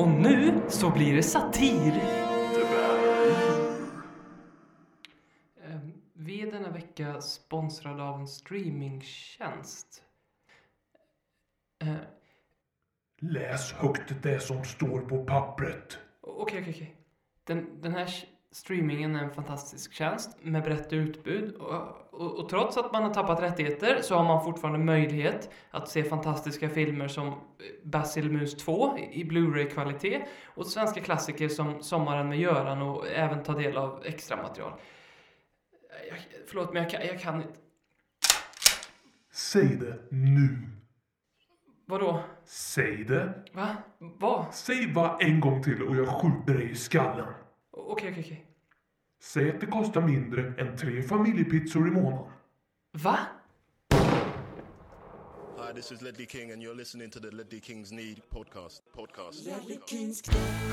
Och nu så blir det satir. Ehm, Vi är denna vecka sponsrade av en streamingtjänst. Eh, Läs högt det som står på pappret. Okej, okej, okej. Den, den här streamingen är en fantastisk tjänst med brett utbud. Och, och, och trots att man har tappat rättigheter så har man fortfarande möjlighet att se fantastiska filmer som eh, Basil Mus 2 i Blu-ray-kvalitet och svenska klassiker som Sommaren med Göran och även ta del av extra material. Jag, förlåt, men jag kan, jag kan inte. Säg det nu. Vadå? Säg det. Va? Vad? Säg vad en gång till och jag skjuter dig i skallen. Okej, okej, okej. Säg att det kostar mindre än tre familjepizzor i månaden. Va? Hi, this is Ledley King, and you're listening to the Ledley Kings Need podcast. Podcast.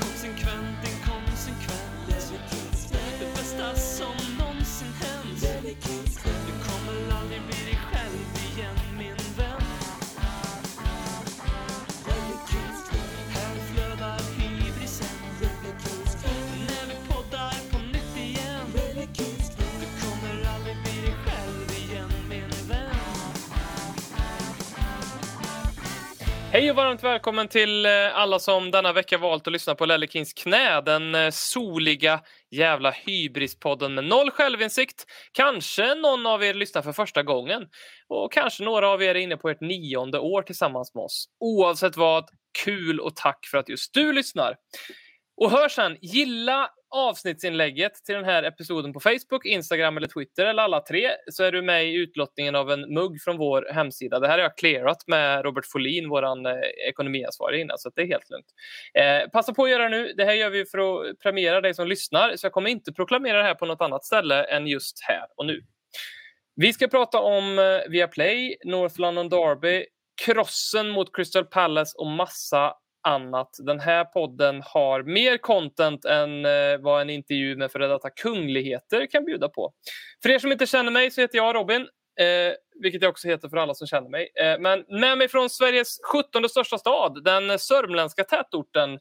Konsekvent, inkonsekvent Det bästa som någonsin hänt Hej och varmt välkommen till eh, alla som denna vecka valt att lyssna på Lelle Kings knä. Den eh, soliga jävla hybrispodden med noll självinsikt. Kanske någon av er lyssnar för första gången. Och kanske några av er är inne på ert nionde år tillsammans med oss. Oavsett vad, kul och tack för att just du lyssnar. Och hör sen, gilla avsnittsinlägget till den här episoden på Facebook, Instagram eller Twitter eller alla tre så är du med i utlottningen av en mugg från vår hemsida. Det här har jag clearat med Robert Folin, vår eh, ekonomiansvarig innan, så att det är helt lugnt. Eh, passa på att göra det nu. Det här gör vi för att premiera dig som lyssnar, så jag kommer inte proklamera det här på något annat ställe än just här och nu. Vi ska prata om eh, Viaplay, North London Derby, krossen mot Crystal Palace och massa annat. Den här podden har mer content än eh, vad en intervju med före detta kungligheter kan bjuda på. För er som inte känner mig så heter jag Robin, eh, vilket jag också heter för alla som känner mig. Eh, men med mig från Sveriges 17 största stad, den sörmländska tätorten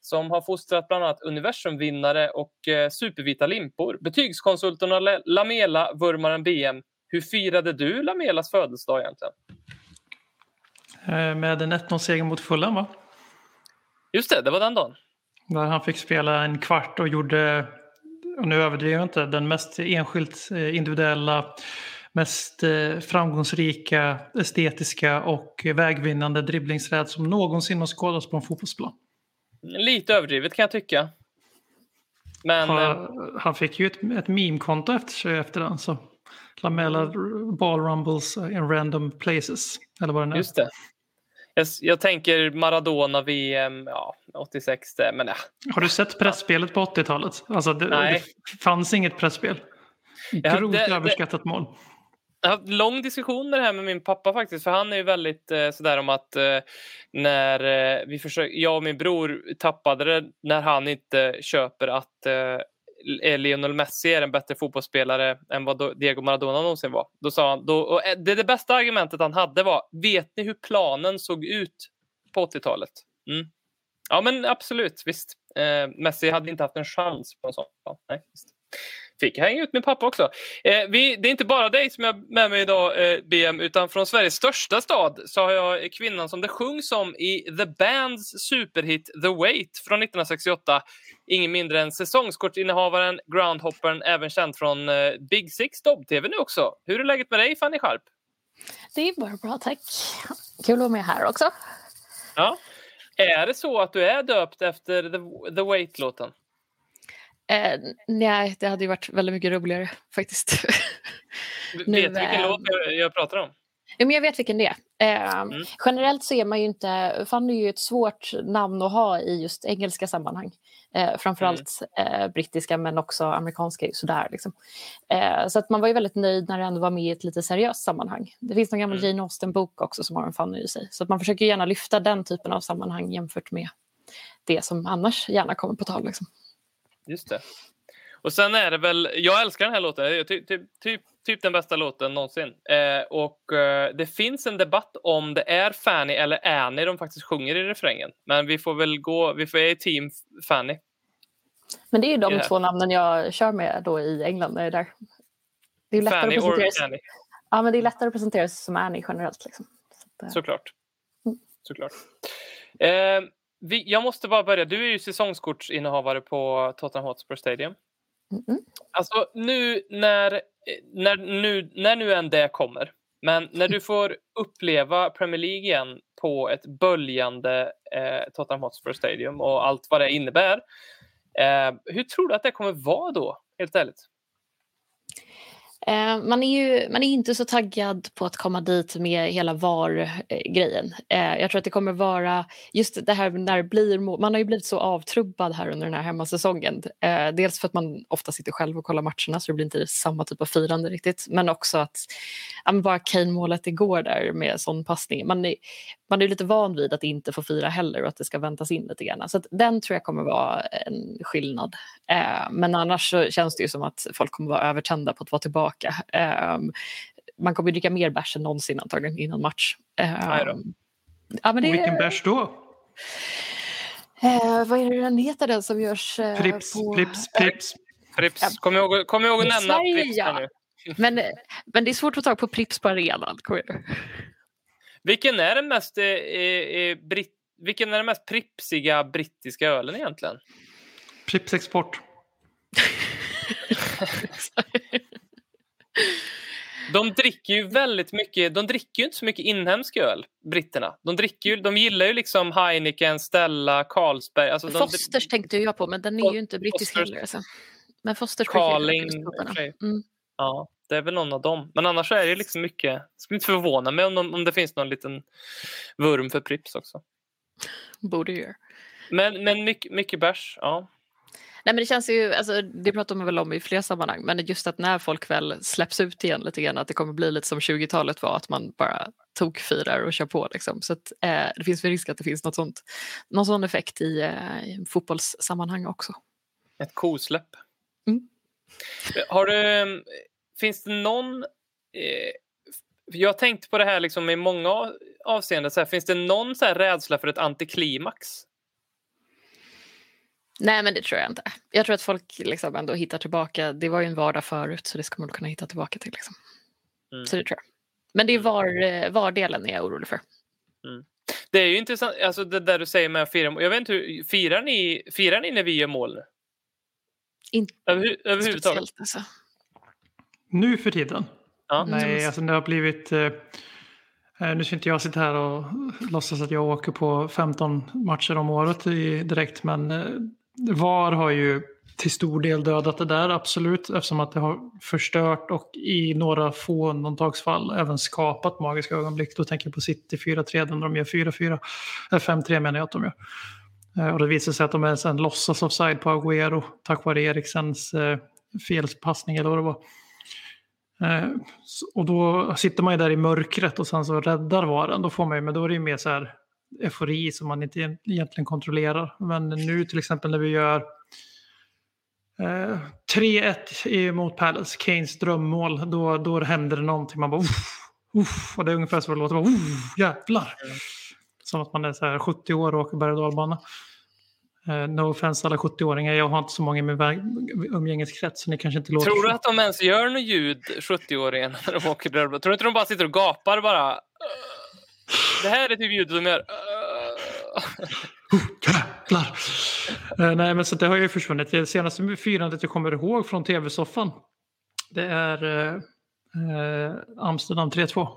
som har fostrat bland annat universumvinnare och eh, supervita limpor. Betygskonsulterna och Lamela, vurmaren BM. Hur firade du Lamelas födelsedag egentligen? Eh, med en 1-0-seger mot Fulham va? Just det, det var den dagen. Där han fick spela en kvart och gjorde, och nu överdriver jag inte, den mest enskilt eh, individuella, mest eh, framgångsrika, estetiska och vägvinnande dribblingsräd som någonsin har skådats på en fotbollsplan. Lite överdrivet kan jag tycka. Men eh, Han, han fick ju ett, ett meme-konto efter sig efter den. Så Lamela ball rumbles in random places. Eller vad det är. just det. Jag, jag tänker Maradona VM ja, 86, det, men ja. Har du sett pressspelet på 80-talet? Alltså det, Nej. det fanns inget presspel. Ja, Grovt det- det- överskattat mål. Jag har haft lång diskussion med det här med min pappa faktiskt, för han är ju väldigt eh, sådär om att eh, när eh, vi försöker, jag och min bror tappade det när han inte köper att eh, Eh, Lionel Messi är en bättre fotbollsspelare än vad Diego Maradona någonsin var. Då sa han, då, och eh, det, det bästa argumentet han hade var, vet ni hur planen såg ut på 80-talet? Mm. Ja men absolut, visst. Eh, Messi hade inte haft en chans på en sån plan. Nej, visst. Fick hänga ut min pappa också. Eh, vi, det är inte bara dig som jag har med mig idag, eh, BM, utan från Sveriges största stad så har jag kvinnan som det sjungs om i The Bands superhit The Wait från 1968. Ingen mindre än säsongskortinnehavaren, groundhoppern, även känd från eh, Big Six Dobb-TV nu också. Hur är läget med dig, Fanny Sharp? Det är bara bra, tack. Kul att vara med här också. Ja. Är det så att du är döpt efter The, The Wait-låten? Eh, nej, det hade ju varit väldigt mycket roligare faktiskt. Vet du vilken låt jag, jag pratar om? ja, men jag vet vilken det är. Eh, Mm. Generellt så är man ju inte... Fanny är ju ett svårt namn att ha i just engelska sammanhang. Eh, framförallt Mm. eh, brittiska men också amerikanska är ju sådär. Liksom. Eh, så att man var ju väldigt nöjd när det ändå var med i ett lite seriöst sammanhang. Det finns någon gammal Mm. Jane Austen-bok också som har en Fanny i sig. Så att man försöker gärna lyfta den typen av sammanhang jämfört med det som annars gärna kommer på tal. Liksom. Just det. Och sen är det väl, jag älskar den här låten, jag ty, ty, ty, typ den bästa låten någonsin. Eh, och eh, det finns en debatt om det är Fanny eller Annie de faktiskt sjunger i refrängen. Men vi får väl gå, vi får är i team Fanny. Men det är ju de två namnen jag kör med då i England när jag är där. Det är lättare Fanny att or presentera sig, Annie, ja, men det är lättare att presentera sig som Annie generellt. Liksom. Så att, eh, såklart. Mm. såklart. Eh, vi, jag måste bara börja. Du är ju säsongskortsinnehavare på Tottenham Hotspur Stadium. mm, Alltså nu när, när, nu när nu än det kommer, men när du får uppleva Premier League igen på ett böljande eh, Tottenham Hotspur Stadium och allt vad det innebär. Eh, hur tror du att det kommer vara då, helt ärligt? Eh, man, är ju, man är inte så taggad på att komma dit med hela VAR-grejen. Eh, jag tror att det kommer vara just det här när det blir. Man har ju blivit så avtrubbad här under den här hemmasäsongen. Eh, dels för att man ofta sitter själv och kollar matcherna så det blir inte samma typ av firande riktigt. Men också att ja, bara Kane-målet igår där med sån passning. Man är, man är lite van vid att inte få fira heller och att det ska väntas in lite grann. Så att den tror jag kommer vara en skillnad. Eh, men annars så känns det ju som att folk kommer vara övertända på att vara tillbaka. Eh, man kommer ju dricka mer bärs än någonsin antagligen innan match. Eh, ja, men det, vilken bärs då? eh, vad är det den heter den som görs eh, Prips, på... Prips, Prips. Prips, kom ihåg, kom ihåg att nämna Prips nu. Men, men det är svårt att få tag på Prips på arenan. Vilken är den mest, eh, eh, britt, vilken är den mest pripsiga brittiska ölen egentligen? Prips Export. De dricker ju väldigt mycket, de dricker ju inte så mycket inhemsk öl, britterna. De, dricker ju, de gillar ju liksom Heineken, Stella, Carlsberg. Alltså de, Fosters tänkte jag på, men den är ju inte brittisk heller. Alltså. Men Fosters Carling, mm. Ja, det är väl någon av dem. Men annars är det liksom mycket, skulle inte förvåna mig om, de, om det finns någon liten vurm för Prips också. Borde ju. Men, men mycket, mycket bärs, ja. Nej, men det känns ju, alltså, det pratar man väl om i flera sammanhang, men just att när folk väl släpps ut igen lite grann, att det kommer bli lite som 20-talet var, att man bara tokfirar och kör på. Liksom. Så att, eh, det finns väl risk att det finns något sånt, någon sån effekt i, eh, i fotbollssammanhang också. Ett kosläpp. Mm. Har du, finns det någon... Eh, jag har tänkt på det här liksom i många avseenden. Så här, finns det någon så här rädsla för ett antiklimax? Nej, men det tror jag inte. Jag tror att folk liksom ändå hittar tillbaka. Det var ju en vardag förut, så det ska man kunna hitta tillbaka till. Liksom. Mm. Så det tror jag. Men det är var, eh, vardelen är jag orolig för. Det är ju intressant, alltså det där du säger med att fira mål. Jag vet inte, hur, firar, ni, firar ni när vi gör mål? Inte Överhu, överhuvudtaget? speciellt alltså. Nu för tiden? Ja. Nej, alltså det har blivit... Eh, eh, nu ska inte jag sitta här och låtsas att jag åker på 15 matcher om året i, direkt, men eh, VAR har ju till stor del dödat det där, absolut, eftersom att det har förstört och i några få undantagsfall även skapat magiska ögonblick. Då tänker jag på City 4-3, där de gör 4-4, eller 5-3 menar jag att de gör. Eh, Och det visar sig att de är sen låtsas offside på Agüero tack vare Eriksens eh, felpassning eller vad det var. Eh, och då sitter man ju där i mörkret och sen så räddar VARen. Då får man ju, men då är det ju mer så här eufori som man inte egentligen kontrollerar. Men nu till exempel när vi gör eh, 3-1 i- mot Palace, Kanes drömmål, då, då händer det någonting. Man bara uff, uff, och det är ungefär så det låter. Bara, uff, jävlar! Som att man är så här 70 år och åker berg och dalbana. Eh, no offense alla 70-åringar, jag har inte så många i min umgängeskrets så ni kanske inte låter Tror du att de ens gör något ljud, 70-åringen, när de åker där? Tror du inte de bara sitter och gapar bara? Det här är typ ljudet de gör. Jävlar! Eh, nej, men så det har ju försvunnit. Det senaste firandet jag kommer ihåg från tv-soffan det är eh, Amsterdam 3-2.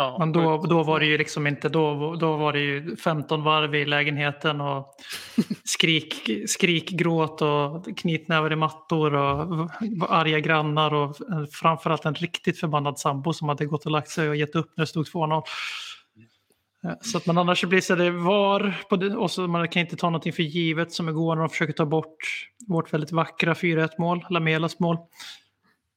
Ja, Men då, då var det ju liksom inte, då, då var det ju 15 varv i lägenheten och skrik, skrikgråt och knytnävar i mattor och arga grannar och framförallt en riktigt förbannad sambo som hade gått och lagt sig och gett upp när det stod 2-0. Eh, Så att man annars blir så det var på det, och så man kan inte ta någonting för givet som igår när de försöker ta bort vårt väldigt vackra 4-1 mål, Lamelas mål.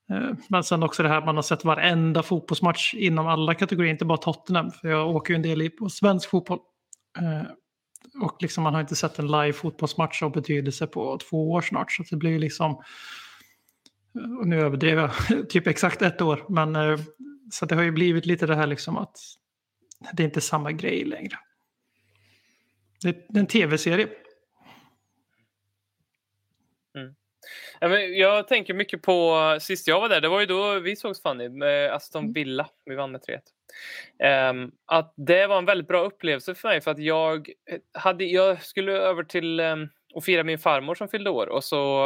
Eh, men sen också det här man har sett varenda fotbollsmatch inom alla kategorier, inte bara Tottenham. För jag åker ju en del i, på svensk fotboll. Eh, och liksom man har inte sett en live fotbollsmatch av betydelse på två år snart. Så det blir ju liksom... Eh, och nu överdrev jag typ exakt ett år. Men, så det har ju blivit lite det här liksom att det är inte samma grej längre. Det är en tv-serie. Ja, men jag tänker mycket på sist jag var där. Det var ju då vi sågs Fanny med Aston Villa. Vi vann med 3-1. Ehm, att det var en väldigt bra upplevelse för mig för att jag hade, jag skulle över till um, och fira min farmor som fyllde år och så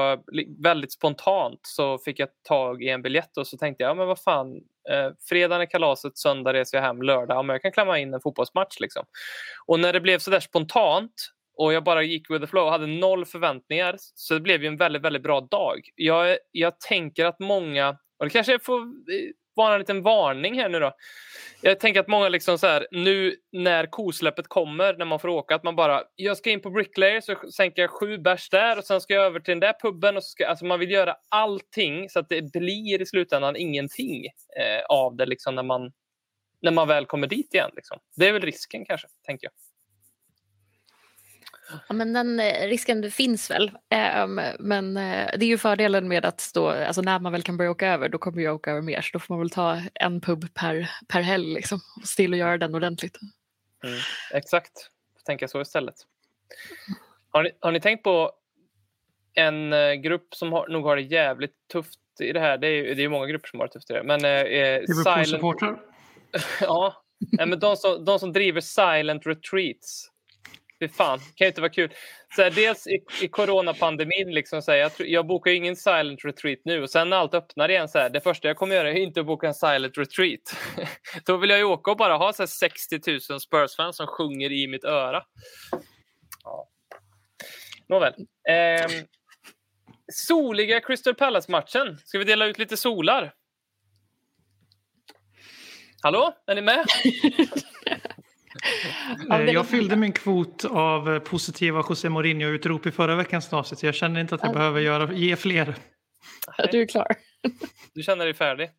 väldigt spontant så fick jag tag i en biljett och så tänkte jag, ja men vad fan, eh, fredagen är kalaset, söndag reser jag hem, lördag, ja, men jag kan klämma in en fotbollsmatch liksom. Och när det blev så där spontant och jag bara gick with the flow och hade noll förväntningar så det blev ju en väldigt, väldigt bra dag. Jag, jag tänker att många, och det kanske får eh, vara en liten varning här nu då. Jag tänker att många liksom så här, nu när kosläppet kommer, när man får åka, att man bara, jag ska in på Bricklayer så sänker jag sju bärs där och sen ska jag över till den där puben och så ska, alltså man vill göra allting så att det blir i slutändan ingenting eh, av det liksom när man, när man väl kommer dit igen. Liksom. Det är väl risken kanske, tänker jag. Ja, men den eh, risken finns väl. Ehm, men eh, det är ju fördelen med att stå, alltså när man väl kan börja åka över, då kommer jag åka över mer. Så då får man väl ta en pub per, per helg liksom, och still och göra den ordentligt. Mm, exakt, tänka så istället. Har ni, har ni tänkt på en eh, grupp som har, nog har det jävligt tufft i det här? Det är ju det är många grupper som har det tufft i det. Men eh, Silent, ja, men de, som, de som driver silent retreats. Fy fan, kan ju inte vara kul. Så här, dels i, i coronapandemin, liksom, så här, jag, jag bokar ju ingen silent retreat nu och sen när allt öppnar igen, så här, det första jag kommer göra är inte att boka en silent retreat. Då vill jag ju åka och bara ha så här, 60 000 Spurs-fans som sjunger i mitt öra. Ja. Nåväl. Ehm, soliga Crystal Palace-matchen. Ska vi dela ut lite solar? Hallå, är ni med? Eh, Jag fyllde min kvot av eh, positiva José Mourinho-utrop i förra veckans avsnitt. Jag känner inte att jag Ja. behöver göra, ge fler. Du är klar. Du känner dig färdig?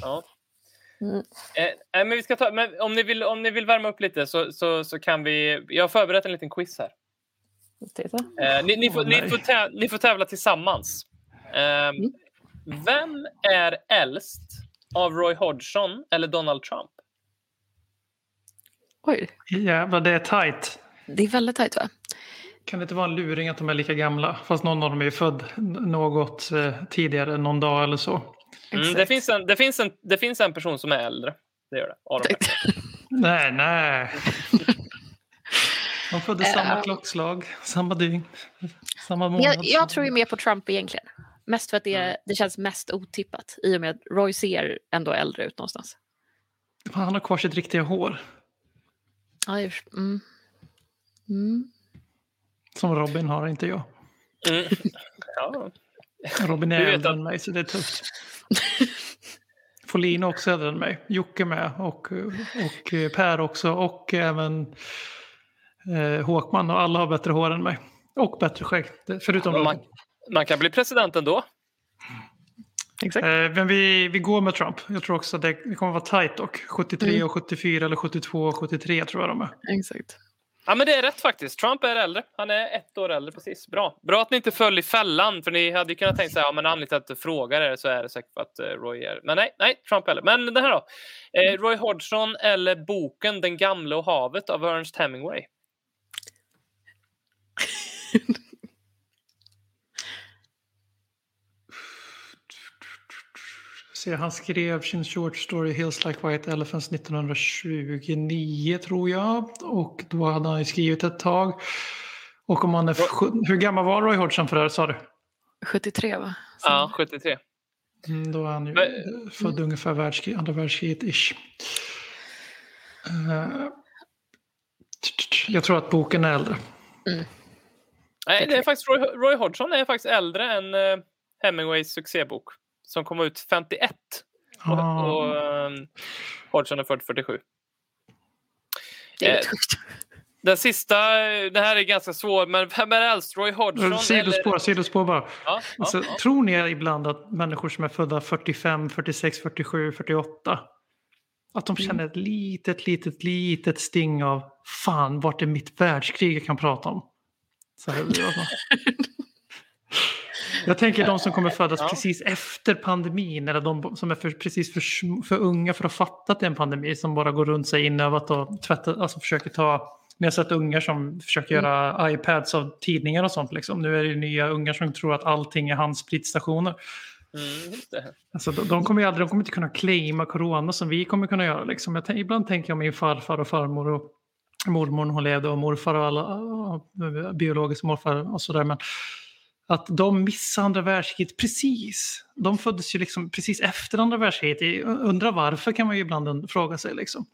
Ja. Mm. Eh, nej, men vi ska ta, men om, ni vill, om ni vill värma upp lite så, så, så kan vi... Jag har förberett en liten quiz här. Titta. Eh, ni, ni, får, Åh, ni, får täv, ni får tävla tillsammans. Eh, Vem är äldst av Roy Hodgson eller Donald Trump? Oj, Jävlar, det är tajt. det är väldigt tajt va? Kan det inte vara en luring att de är lika gamla? Fast någon av dem är ju född något eh, tidigare, någon dag eller så. Mm, det, Exakt. finns en, det, finns en, det finns en person som är äldre. Det gör det. Nej, nej. De föddes samma Eh. klockslag, samma dygn, samma månad. Jag, jag tror ju mer på Trump egentligen. Mest för att det, det känns mest otippat i och med att Roy ser ändå äldre ut någonstans. Han har kvar sitt riktiga hår. Ja, mm. Mm. Som Robin har, inte jag. Mm. Ja. Robin är äldre än mig, så det är tufft. Folin är också äldre än mig. Jocke med. Och, och Per också. Och även eh, Håkman. Och alla har bättre hår än mig. Och bättre skägg. Förutom Robin. man, man kan bli president ändå. Exakt. Eh, men vi, vi går med Trump. Jag tror också att det, det kommer vara tajt dock. 73 Mm. och 74 eller 72 och 73 tror jag de är. Exakt. Ja, men det är rätt faktiskt. Trump är äldre. Han är ett år äldre precis. Bra. Bra att ni inte föll i fällan, för ni hade ju kunnat tänka så här, ja, men anledningen till att du frågar är så är det säkert att eh, Roy är... Men nej, nej, Trump är äldre. Men det här då. Eh, Roy Hodgson eller boken Den gamle och havet av Ernest Hemingway? Se, han skrev sin short story Hills Like White Elephants 1929 tror jag. Och då hade han ju skrivit ett tag. Och om han är... Hur gammal var Roy Hodgson för det här sa du? 73 va? Så- Ja, 73. Mm, då är han ju Men- född ungefär världskrig, andra världskriget-ish. Eh, jag tror att boken är äldre. Nej, det är faktiskt Roy, Roy Hodgson är faktiskt äldre än eh, Hemingways succébok som kom ut 51. Och, Ah. och eh, Hodgson är född 47. Det är Eh, sjukt. Den sista, eh, det här är ganska svår, men vem är äldst? Roy Hodgson? Sidospår, eller- sidospår bara. Ja, ja, Alltså, ja. Tror ni ibland att människor som är födda 45, 46, 47, 48 att de känner ett litet, litet, litet sting av fan, vart är mitt världskrig jag kan prata om? Så här, Jag tänker de som kommer födas Ja. precis efter pandemin eller de som är för, precis för, för unga för att fatta att det är en pandemi som bara går runt sig inövat och tvättar, alltså försöker ta ni har sett ungar som försöker göra iPads av tidningar och sånt. Liksom. Nu är det nya ungar som tror att allting är handspritstationer. Mm. Alltså, de, de kommer aldrig, de kommer inte kunna claima corona som vi kommer kunna göra. Liksom. Jag, ibland tänker jag min farfar och farmor och mormor hon levde och morfar och alla biologiska morfar och sådär. Men att de missade andra världskriget precis. De föddes ju liksom precis efter andra världskriget. Undrar varför kan man ju ibland fråga sig. Liksom.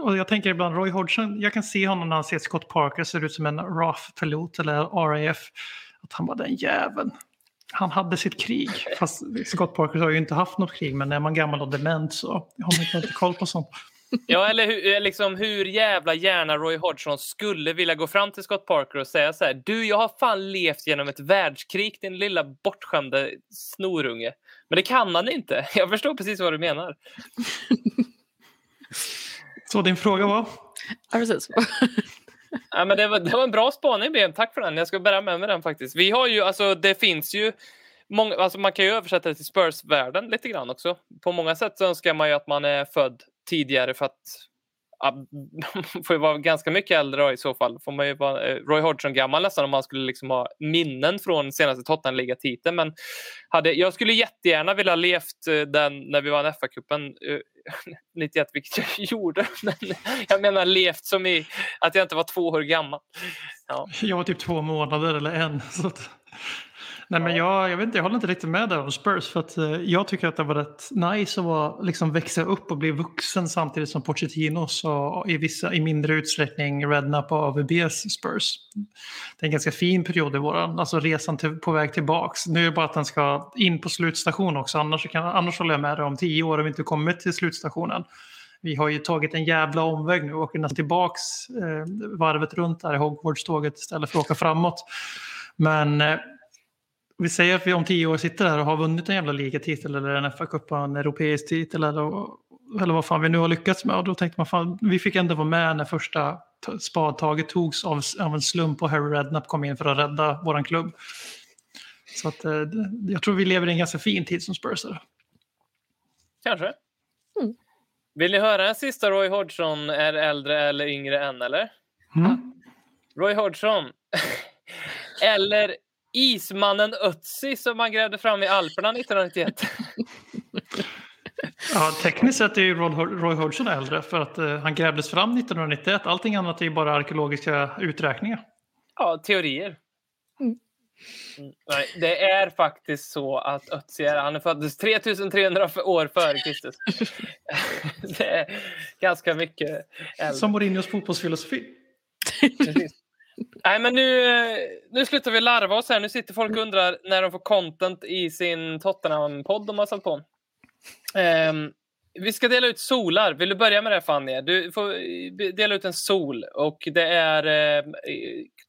Och jag tänker ibland Roy Hodgson, jag kan se honom när han ser Scott Parker ser ut som en RAF-pilot eller RAF. Att han bara den jäveln. Han hade sitt krig. Fast Scott Parker har ju inte haft något krig men är man gammal och dement så har man inte koll på sånt. Ja, eller hur, liksom, hur jävla gärna Roy Hodgson skulle vilja gå fram till Scott Parker och säga så här. Du, jag har fan levt genom ett världskrig, din lilla bortskämde snorunge. Men det kan han inte. Jag förstår precis vad du menar. Så din fråga var? Ja, precis. Ja, men det, var, det var en bra spaning, Ben. Tack för den. Jag ska bära med mig den faktiskt. Vi har ju, alltså, det finns ju många, alltså, man kan ju översätta det till Spurs-världen lite grann också. På många sätt så önskar man ju att man är född tidigare för att ja, man får ju vara ganska mycket äldre i så fall. Får man ju vara eh, Roy Hodgson gammal nästan om man skulle liksom ha minnen från senaste Tottenham-ligatiteln. Men hade, jag skulle jättegärna vilja ha levt eh, den när vi vann FA-cupen 91, eh, vilket jag gjorde. Men jag menar levt som i att jag inte var två år gammal. Ja. Jag var typ två månader eller en. Så att... Nej, men jag, jag, vet inte, jag håller inte riktigt med där om Spurs. För att, eh, jag tycker att det var rätt nice att vara, liksom, växa upp och bli vuxen samtidigt som Pochettino och i, vissa, i mindre utsträckning Redknapp och AVBs Spurs. Det är en ganska fin period i våran, alltså resan till, på väg tillbaks. Nu är det bara att den ska in på slutstation också, annars, kan, annars håller jag med dig om tio år har vi inte kommit till slutstationen. Vi har ju tagit en jävla omväg nu och åker nästan tillbaks eh, varvet runt där i Hogwarts-tåget istället för att åka framåt. Men eh, vi säger att vi om tio år sitter här och har vunnit en jävla ligatitel eller en FA-cup och en europeisk titel eller, eller vad fan vi nu har lyckats med. Och då tänkte man fan, vi fick ändå vara med när första spadtaget togs av, av en slump och Harry Redknapp kom in för att rädda våran klubb. Så att, eh, jag tror vi lever i en ganska fin tid som Spursare. Kanske. Mm. Vill ni höra en sista Roy Hodgson är äldre eller yngre än eller? Mm. Roy Hodgson. eller ismannen Ötzi som man grävde fram i Alperna 1991. Ja, tekniskt sett är ju Roy Hodgson äldre för att eh, han grävdes fram 1991. Allting annat är ju bara arkeologiska uträkningar. ja, teorier. Mm. Mm, Nej, det är faktiskt så att Ötzi är, han är föddes 3300 år före Kristus. det är ganska mycket äldre. Som Mourinhos fotbollsfilosofi. Precis. Nej, men nu, nu slutar vi larva oss här. Nu sitter folk och undrar när de får content i sin Tottenham-podd de har satt på. Um, vi ska dela ut solar. Vill du börja med det Fanny? Du får eh, dela ut en sol och det är eh,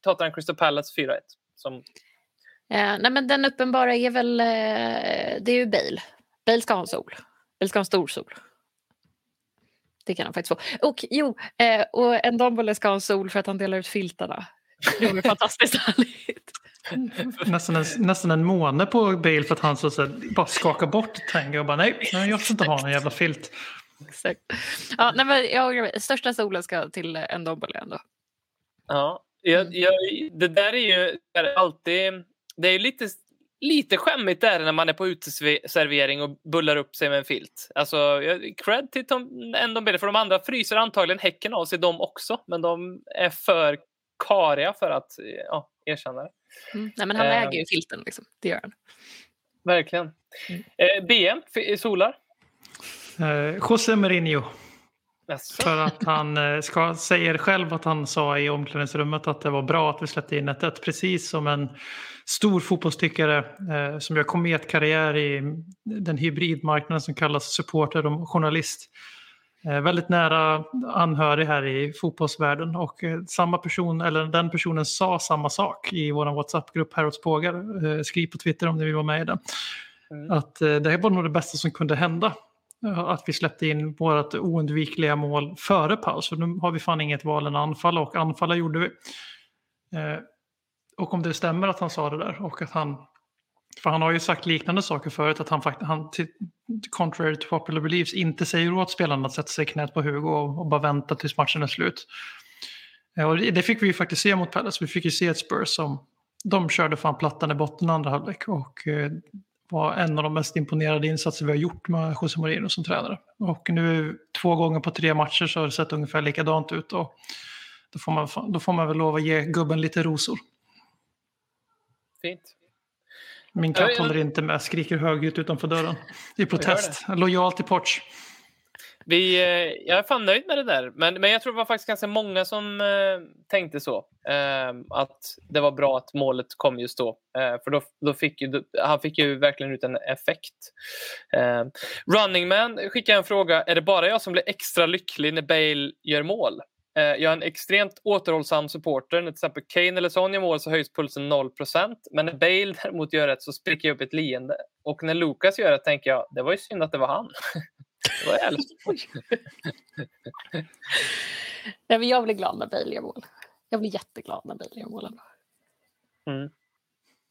Tottenham Crystal Palace 4-1. Som, Eh, nej, men den uppenbara är väl, eh, det är ju Bale. Bale ska ha en sol. Bale ska ha en stor sol. Det kan han faktiskt få. Och jo, eh, och en Dombole ska ha en sol för att han delar ut filtarna. Det vore fantastiskt härligt. Nästan en, nästan en måne på Bale för att han så, så här, bara skakar bort Tenga och bara nej, nej, jag ska inte ha någon jävla filt. Exakt. Ja, nej, men jag, största solen ska till en Dombole ändå. ja, jag, jag, det där är ju är alltid... Det är ju lite, lite skämmigt där när man är på uteservering och bullar upp sig med en filt. Alltså, jag- cred till Tom, ändå Bale, för de andra fryser antagligen häcken av sig de också. Men de är för kariga för att ja, erkänna det. Mm. Nej, men han Eh. äger ju filten, liksom. det gör han. Verkligen. Mm. Eh, BM, f- solar. Eh, José Mourinho. Jaså? För att han eh, ska, säger själv att han sa i omklädningsrummet att det var bra att vi släppte in 1 Precis som en stor fotbollstyckare eh, som gör kometkarriär i den hybridmarknaden som kallas supporter och journalist. Eh, väldigt nära anhörig här i fotbollsvärlden och eh, samma person, eller den personen sa samma sak i vår WhatsApp-grupp Harrods Pågar. Eh, skriv på Twitter om ni vill vara med i den. Mm. Att det här var nog det bästa som kunde hända. Att vi släppte in vårt oundvikliga mål före paus. För nu har vi fan inget val än att anfalla och anfalla gjorde vi. Och om det stämmer att han sa det där och att han för han har ju sagt liknande saker förut, att han, han till, contrary to popular beliefs, inte säger åt spelarna att sätta sig i knät på Hugo och, och bara vänta tills matchen är slut. Eh, och det, det fick vi ju faktiskt se mot Palace. Vi fick ju se ett Spurs som de körde fan plattan i botten andra halvlek och eh, var en av de mest imponerade insatser vi har gjort med José Mourinho som tränare. Och nu två gånger på tre matcher så har det sett ungefär likadant ut och då får man, då får man väl lov att ge gubben lite rosor. Fint. Min katt ja. håller inte med, skriker högljutt utanför dörren. I protest. Lojal till Poch. Vi, eh, jag är fan nöjd med det där. Men, men jag tror det var faktiskt ganska många som eh, tänkte så. Eh, att det var bra att målet kom just då. Eh, för då, då fick ju, han fick ju verkligen ut en effekt. Eh, Running Man skickar en fråga. Är det bara jag som blir extra lycklig när Bale gör mål? Eh, jag är en extremt återhållsam supporter. När till exempel Kane eller Son gör mål så höjs pulsen 0% Men när Bale däremot gör rätt så spricker jag upp ett leende. Och när Lucas gör det tänker jag, det var ju synd att det var han. det var. Nej, men jag blir glad när Bale gör mål. Jag blir jätteglad när Bale gör mål. Mm.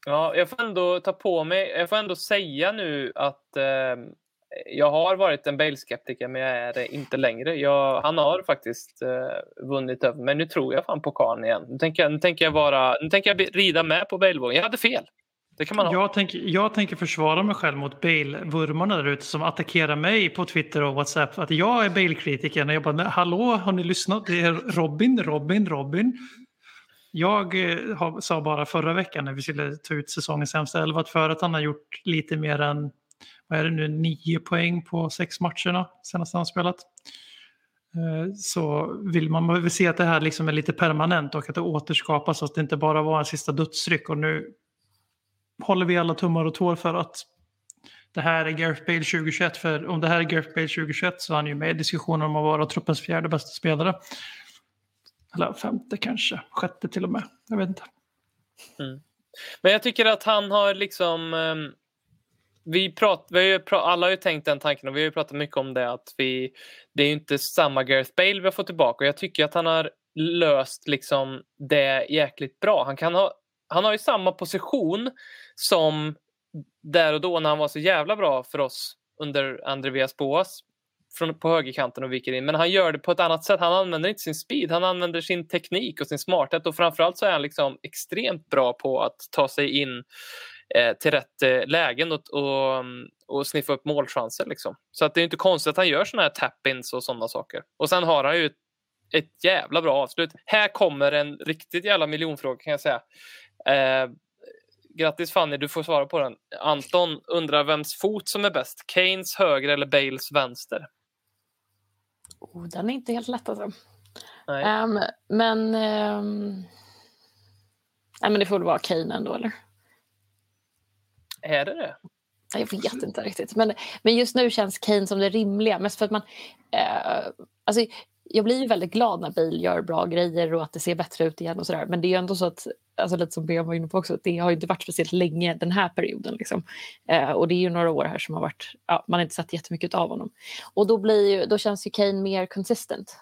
Ja, jag får ändå ta på mig, jag får ändå säga nu att eh, jag har varit en Bale-skeptiker men jag är det inte längre. Jag, han har faktiskt eh, vunnit över men nu tror jag fan på karln igen. Nu tänker jag, nu tänker jag, vara, nu tänker jag rida med på Bale-vågen. Jag hade fel. Det kan man ha. Jag tänker, jag tänker försvara mig själv mot Bale-vurmarna där ute som attackerar mig på Twitter och WhatsApp. Att jag är Bale-kritiker. Jag bara, hallå, har ni lyssnat? Det är Robin, Robin, Robin. Jag eh, sa bara förra veckan när vi skulle ta ut säsongens sämsta elva att för att han har gjort lite mer än vad är det nu, nio poäng på sex matcherna senast han spelat. Eh, så vill man väl se att det här liksom är lite permanent och att det återskapas så att det inte bara var en sista dödsryck. Och nu håller vi alla tummar och tår för att det här är Gareth Bale 2021. För om det här är Gareth Bale 2021 så är han ju med i diskussionen om att vara truppens fjärde bästa spelare. Eller femte kanske, sjätte till och med. Jag vet inte. Mm. Men jag tycker att han har liksom... Ehm, vi prat, vi har ju alla har ju tänkt den tanken och vi har ju pratat mycket om det att vi, det är ju inte samma Gareth Bale vi har fått tillbaka och jag tycker att han har löst liksom det jäkligt bra. Han, kan ha, han har ju samma position som där och då när han var så jävla bra för oss under Andreas Boas från, på högerkanten och viker in. Men han gör det på ett annat sätt. Han använder inte sin speed, han använder sin teknik och sin smarthet och framförallt så är han liksom extremt bra på att ta sig in till rätt eh, lägen och, och, och sniffa upp målchanser. Liksom. Så att det är inte konstigt att han gör såna här tap-ins och sådana saker. Och sen har han ju ett, ett jävla bra avslut. Här kommer en riktigt jävla miljonfråga kan jag säga. Eh, grattis Fanny, du får svara på den. Anton undrar vems fot som är bäst, Kanes höger eller Bales vänster? Oh, den är inte helt lätt alltså. Nej. Ehm, men... ehm, nej, men det får väl vara Kane ändå, eller? Är det det? Jag vet inte riktigt. Men, men just nu känns Kane som det rimliga. Mest för att man... Eh, alltså, jag blir ju väldigt glad när Bale gör bra grejer och att det ser bättre ut igen och sådär. Men det är ju ändå så att, alltså lite som Björn var inne på också, det har ju inte varit speciellt länge den här perioden. Liksom. Eh, och det är ju några år här som har varit, ja, man har inte sett jättemycket av honom. Och då, blir ju, då känns ju Kane mer consistent.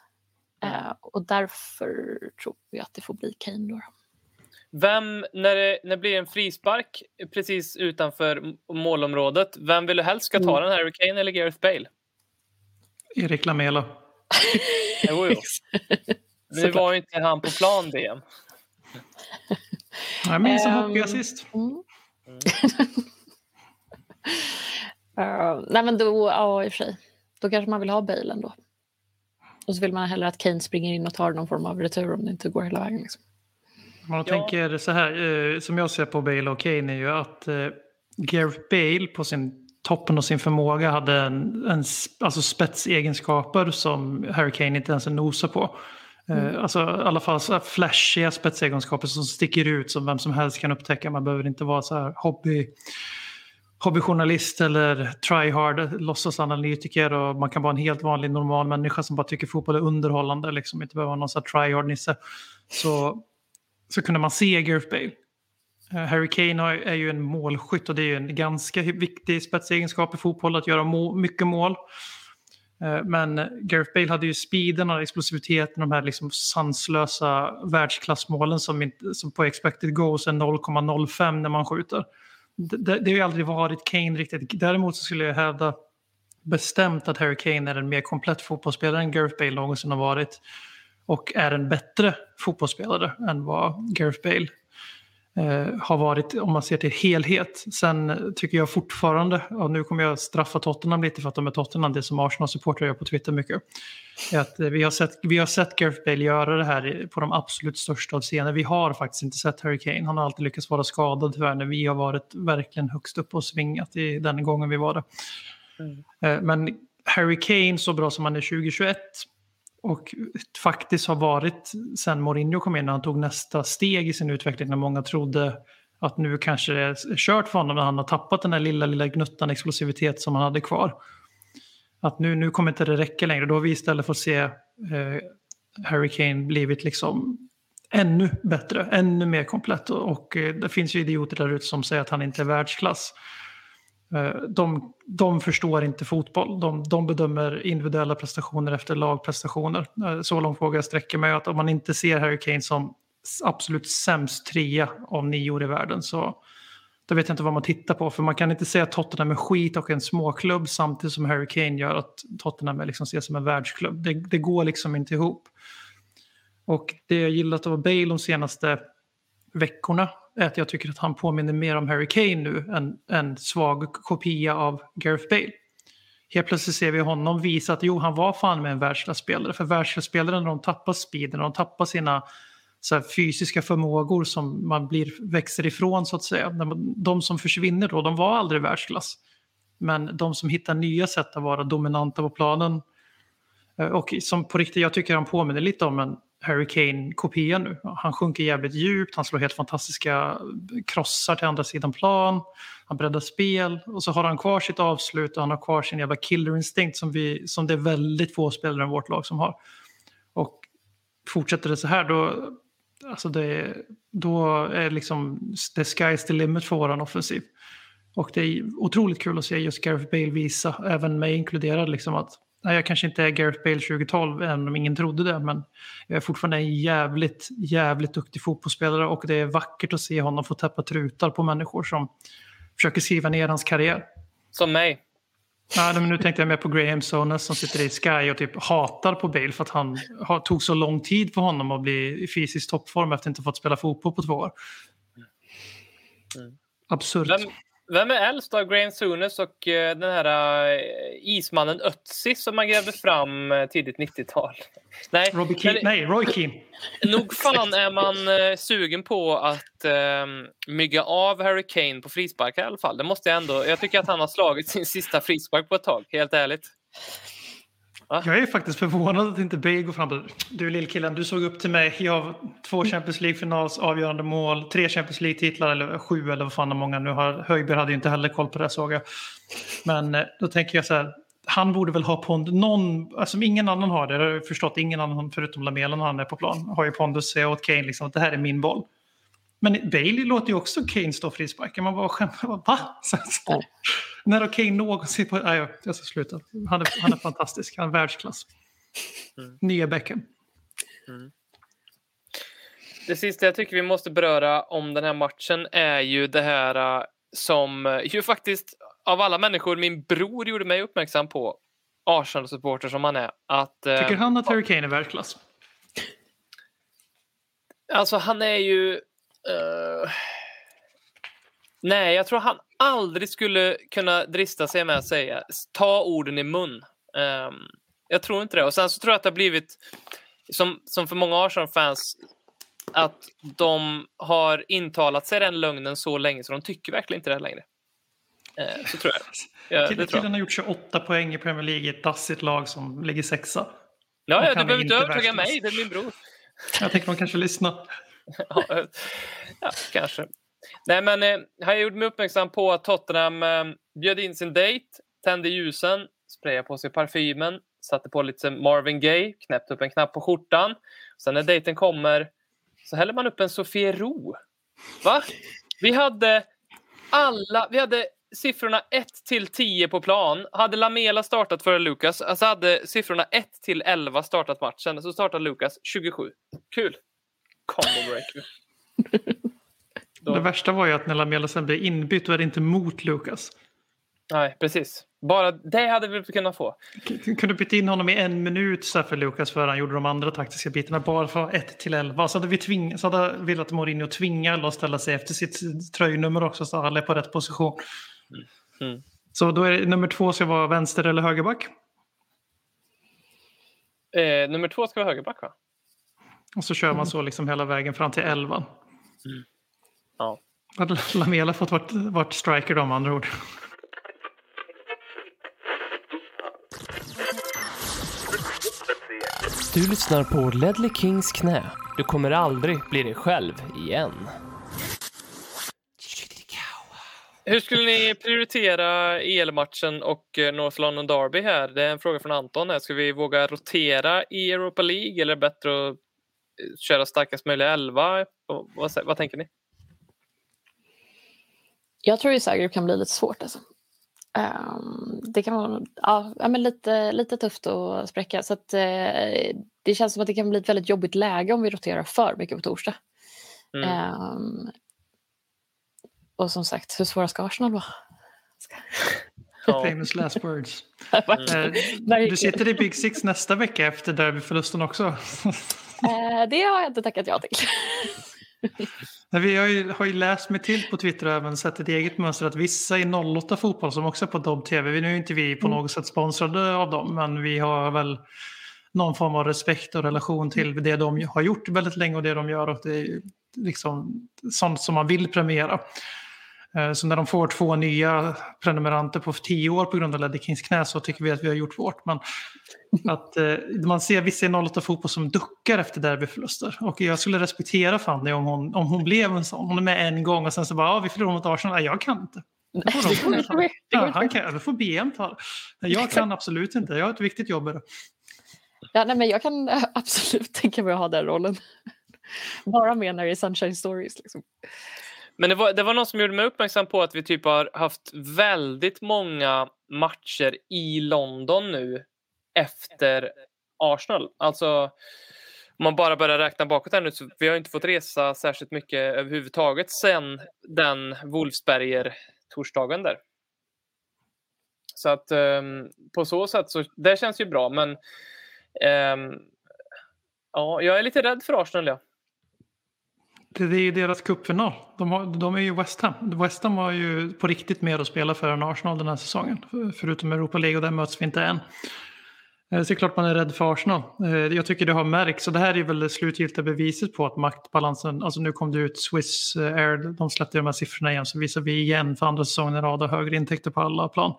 Eh, och därför tror jag att det får bli Kane då. Vem, när det, när det blir en frispark precis utanför målområdet, vem vill du helst ska ta den? Harry Kane eller Gareth Bale? Erik Lamela. Jo, jo. Nu var ju inte han på plan VM. Jag minns en Ehm, hockeyassist. Mm. Eh, nej men då, ja i och för sig. Då kanske man vill ha Bale ändå. Och så vill man hellre att Kane springer in och tar någon form av retur om det inte går hela vägen. Liksom. Man Ja. tänker så här, eh, som jag ser på Bale och Kane är ju att eh, Gareth Bale på sin toppen av sin förmåga hade en, en alltså spetsegenskaper som Harry Kane inte ens nosar på. Eh, alltså i alla fall så flashiga spetsegenskaper som sticker ut som vem som helst kan upptäcka. Man behöver inte vara så här hobby, hobbyjournalist eller tryhard låtsasanalytiker och man kan vara en helt vanlig normal människa som bara tycker fotboll är underhållande, liksom inte behöva vara någon så här tryhard-nisse. Så, så kunde man se Gareth Bale. Harry Kane är ju en målskytt och det är ju en ganska viktig spetsegenskap i fotboll att göra må- mycket mål. Eh, men Gareth Bale hade ju speeden och explosiviteten, de här liksom sanslösa världsklassmålen som, inte, som på expected goals är 0,05 när man skjuter. det, det har ju aldrig varit Kane riktigt. Däremot så skulle jag hävda bestämt att Harry Kane är en mer komplett fotbollsspelare än Gareth Bale någonsin har varit. Och är en bättre fotbollsspelare än vad Gareth Bale eh, har varit om man ser till helhet. Sen tycker jag fortfarande, och nu kommer jag straffa Tottenham lite för att de är Tottenham, det som Arsenal-supportrar gör på Twitter mycket. Är att eh, vi, har sett, vi har sett Gareth Bale göra det här på de absolut största av scener. Vi har faktiskt inte sett Harry Kane. Han har alltid lyckats vara skadad tyvärr när vi har varit verkligen högst upp och svingat i den gången vi var det. Eh, Men Harry Kane så bra som han är 2021 och faktiskt har varit sen Mourinho kom in när han tog nästa steg i sin utveckling när många trodde att nu kanske det är kört för honom när han har tappat den där lilla, lilla gnuttan explosivitet som han hade kvar. Att nu, nu kommer inte det räcka längre. Då har vi istället fått se eh, Harry Kane blivit liksom ännu bättre, ännu mer komplett. Och, och eh, det finns ju idioter där ute som säger att han inte är världsklass. Eh, de, de förstår inte fotboll. De, de bedömer individuella prestationer efter lagprestationer. Eh, så långt vågar jag sträcka mig att om man inte ser Harry Kane som absolut sämst trea av nior i världen så då vet jag inte vad man tittar på. För man kan inte säga att Tottenham är skit och en småklubb samtidigt som Harry Kane gör att Tottenham liksom ses som en världsklubb. Det, det går liksom inte ihop. Och det jag gillat av Bale de senaste veckorna är att jag tycker att han påminner mer om Harry Kane nu än en svag kopia av Gareth Bale. Helt plötsligt ser vi honom visa att jo, han var fan med en världsklasspelare. För världsklasspelare när de tappar speeden, när de tappar sina så här, fysiska förmågor som man blir, växer ifrån så att säga. De som försvinner då, de var aldrig världsklass. Men de som hittar nya sätt att vara dominanta på planen eh, och som på riktigt, jag tycker han påminner lite om en Harry Kane-kopia nu. Han sjunker jävligt djupt, han slår helt fantastiska krossar till andra sidan plan. Han breddar spel och så har han kvar sitt avslut och han har kvar sin jävla killer instinct som, vi, som det är väldigt få spelare i vårt lag som har. Och fortsätter det så här då, alltså det, då är liksom the sky's the limit för våran offensiv. Och det är otroligt kul att se just Gareth Bale visa, även mig inkluderad, liksom att nej, jag kanske inte är Gareth Bale 2012, även om ingen trodde det, men jag är fortfarande en jävligt, jävligt duktig fotbollsspelare och det är vackert att se honom få täppa trutar på människor som försöker skriva ner hans karriär. Som mig. Nej, men nu tänkte jag mer på Graham Sones som sitter i Sky och typ hatar på Bale för att han har, tog så lång tid för honom att bli i fysisk toppform efter att inte fått spela fotboll på två år. Mm. Absurt. Vem, vem är äldst av Graham Souness och eh, den här eh, ismannen Ötzi som man grävde fram eh, tidigt 90-tal? Nej, Keane, nej, Roy Keane. nog fan är man sugen på att eh, mygga av Harry Kane på frispark i alla fall. Det måste jag ändå. Jag tycker att han har slagit sin sista frispark på ett tag, helt ärligt. Jag är faktiskt förvånad att inte Bale går fram och Du lillkillen, du såg upp till mig. Jag har två Champions League-finals, avgörande mål, tre Champions League-titlar eller sju eller vad fan hur många nu har. Höjberg hade ju inte heller koll på det såg jag. Men eh, då tänker jag så här. Han borde väl ha pondus, någon, alltså ingen annan har det, det har jag förstått, ingen annan förutom Lamela när han är på plan, har ju pondus säga åt Kane liksom att det här är min boll. Men Bale låter ju också Kane stå frisparken. Man bara skämtar. Va? Så, så, när har Kane någonsin på... Nej, jag- ska sluta. Han är, han är fantastisk. Han är världsklass. Nya Beckham. Det sista jag tycker vi måste beröra om den här matchen är ju det här eh, som eh, ju faktiskt av alla människor min bror gjorde mig uppmärksam på, Arsenal-supporter som han är, att eh, Tycker han att Harry Kane är världsklass? alltså han är ju... eh, nej, jag tror han aldrig skulle kunna drista sig med att säga ta orden i mun. Ehm, jag tror inte det. Och sen så tror jag att det har blivit, som, som för många Arsenal-fans, att de har intalat sig den lögnen så länge så de tycker verkligen inte det längre. Eh, så tror jag. Ja, Killen tror jag. har gjort 28 poäng i Premier League i ett dassigt lag som ligger sexa. Ja, ja, du behöver inte övertyga mig, det är min bror. Jag tänker de kanske lyssnar. Ja, ja, kanske. Nej, men eh, han gjorde mig uppmärksam på att Tottenham eh, bjöd in sin dejt, tände ljusen, sprayade på sig parfymen, satte på lite Marvin Gaye, knäppte upp en knapp på skjortan. Sen när dejten kommer så häller man upp en Sofiero. Va? Vi hade alla, vi hade siffrorna 1 till 10 på plan. Hade Lamela startat före Lukas, alltså hade siffrorna 1 till 11 startat matchen, så startade Lukas 27. Kul! Combo breaker. Det värsta var ju att när Lamela sen blev inbytt, är det inte mot Lukas. Nej, precis. Bara det hade vi kunnat få. Kunde byta in honom i en minut så för Lukas för han gjorde de andra taktiska bitarna bara från 1 till 11. Så hade vi tving, så hade velat Mourinho tvinga alla att ställa sig efter sitt tröjnummer också så alla är på rätt position. Mm. Så då är det, nummer två ska vara vänster eller högerback. Eh, nummer två ska vara högerback, va? Och så kör man så liksom hela vägen fram till 11. Ja. Hade Lamela fått vart, vart striker då med andra ord. Du lyssnar på Ledley Kings knä. Du kommer aldrig bli dig själv igen. Hur skulle ni prioritera EL-matchen och eh, North London Derby här? Det är en fråga från Anton. Här. Ska vi våga rotera i Europa League eller är det bättre att köra starkast möjliga elva? Och Vad, vad tänker ni? Jag tror ju Zagreb kan bli lite svårt. Alltså. Ehm, det kan vara ja, men lite, lite tufft att spräcka. Så att, eh, det känns som att det kan bli ett väldigt jobbigt läge om vi roterar för mycket på torsdag. Mm. Ehm, och som sagt, hur svåra ska Arsenal vara? Ja. Famous last words. Eh, Du sitter i Big Six nästa vecka efter derbyförlusten också. Eh, det har jag inte tackat ja till. Vi har ju, har ju läst mig till på Twitter och även sett ett eget mönster att vissa i 08 fotboll som också är på Dobb TV, vi- nu är inte vi på något sätt sponsrade av dem, men vi har väl någon form av respekt och relation till det de har gjort väldigt länge och det de gör och det är liksom sånt som man vill premiera. Eh, Så när de får två nya prenumeranter på tio år på grund av Ledley Kings knä så tycker vi att vi har gjort vårt. Men att eh, man ser vissa i 08 fotboll som duckar efter derbyförluster. Och jag skulle respektera Fanny om hon, om hon blev en sån. Hon är med en gång och sen så bara, ja vi förlorar mot Arsenal. Nej, jag kan inte. Ja, han kan, det får BM ta det. Jag kan absolut inte. Jag har ett viktigt jobb. Ja, nej, men jag kan eh, absolut tänka mig att ha den rollen. Bara med när det är Sunshine Stories. Liksom. Men det var, det var någon som gjorde mig uppmärksam på att vi typ har haft väldigt många matcher i London nu efter Arsenal. Alltså om man bara börjar räkna bakåt här nu så vi har inte fått resa särskilt mycket överhuvudtaget sen den Wolfsberger-torsdagen där. Så att um, på så sätt så det känns ju bra men um, ja, jag är lite rädd för Arsenal ja. Det, det är ju deras cupfinal. De, har, de är ju West Ham. West Ham har ju på riktigt mer att spela för än Arsenal den här säsongen. Förutom Europa League och där möts vi inte än. Eh, så det är klart man är rädd för Arsenal. Eh, jag tycker det har märkts och det här är väl det slutgiltiga beviset på att maktbalansen, alltså nu kom det ut Swiss eh, Air, de släppte de här siffrorna igen så visar vi igen för andra säsongen i rad har högre intäkter på alla plan.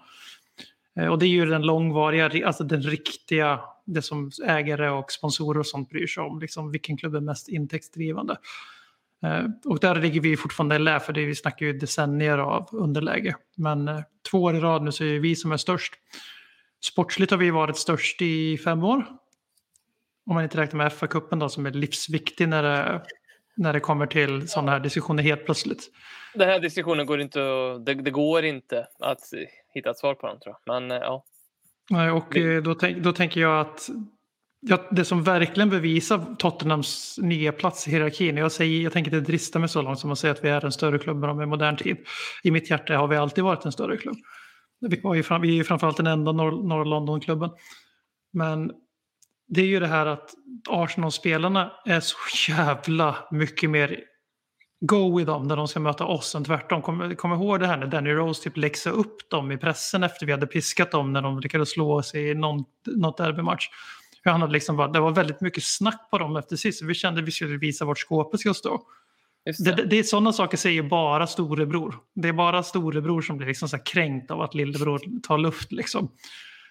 Och det är ju den långvariga, alltså den riktiga, det som ägare och sponsorer och sånt bryr sig om, liksom vilken klubb är mest intäktsdrivande. Eh, Och där ligger vi fortfarande i lä, för det, vi snackar ju decennier av underläge. Men eh, två år i rad nu så är det vi som är störst. Sportsligt har vi varit störst i fem år. Om man inte räknar med FA-cupen då som är livsviktig när det, när det kommer till sådana här diskussioner helt plötsligt. Den här diskussionen går inte det, det går inte att hitta ett svar på den tror jag. Men eh, ja. Nej, Och då, tänk, då tänker jag att ja, det som verkligen bevisar Tottenhams nya plats i hierarkin, jag, säger, jag tänker inte drista mig så långt som att säga att vi är en större klubb än de i modern tid. I mitt hjärta har vi alltid varit en större klubb. Vi, var ju fram, vi är ju framförallt den enda Norr, Norr London-klubben. Men det är ju det här att Arsenal-spelarna är så jävla mycket mer go i dem när de ska möta oss än tvärtom. Kom, kom ihåg det här när Danny Rose typ läxade upp dem i pressen efter vi hade piskat dem när de lyckades slå oss i någon, något derbymatch. Hur Han hade liksom bara, det var väldigt mycket snack på dem efter sist. Vi kände att vi skulle visa vart skåpet ska stå. Just Det, det. det, är sådana saker säger bara storebror. Det är bara storebror som blir liksom så kränkt av att lillebror tar luft. Liksom.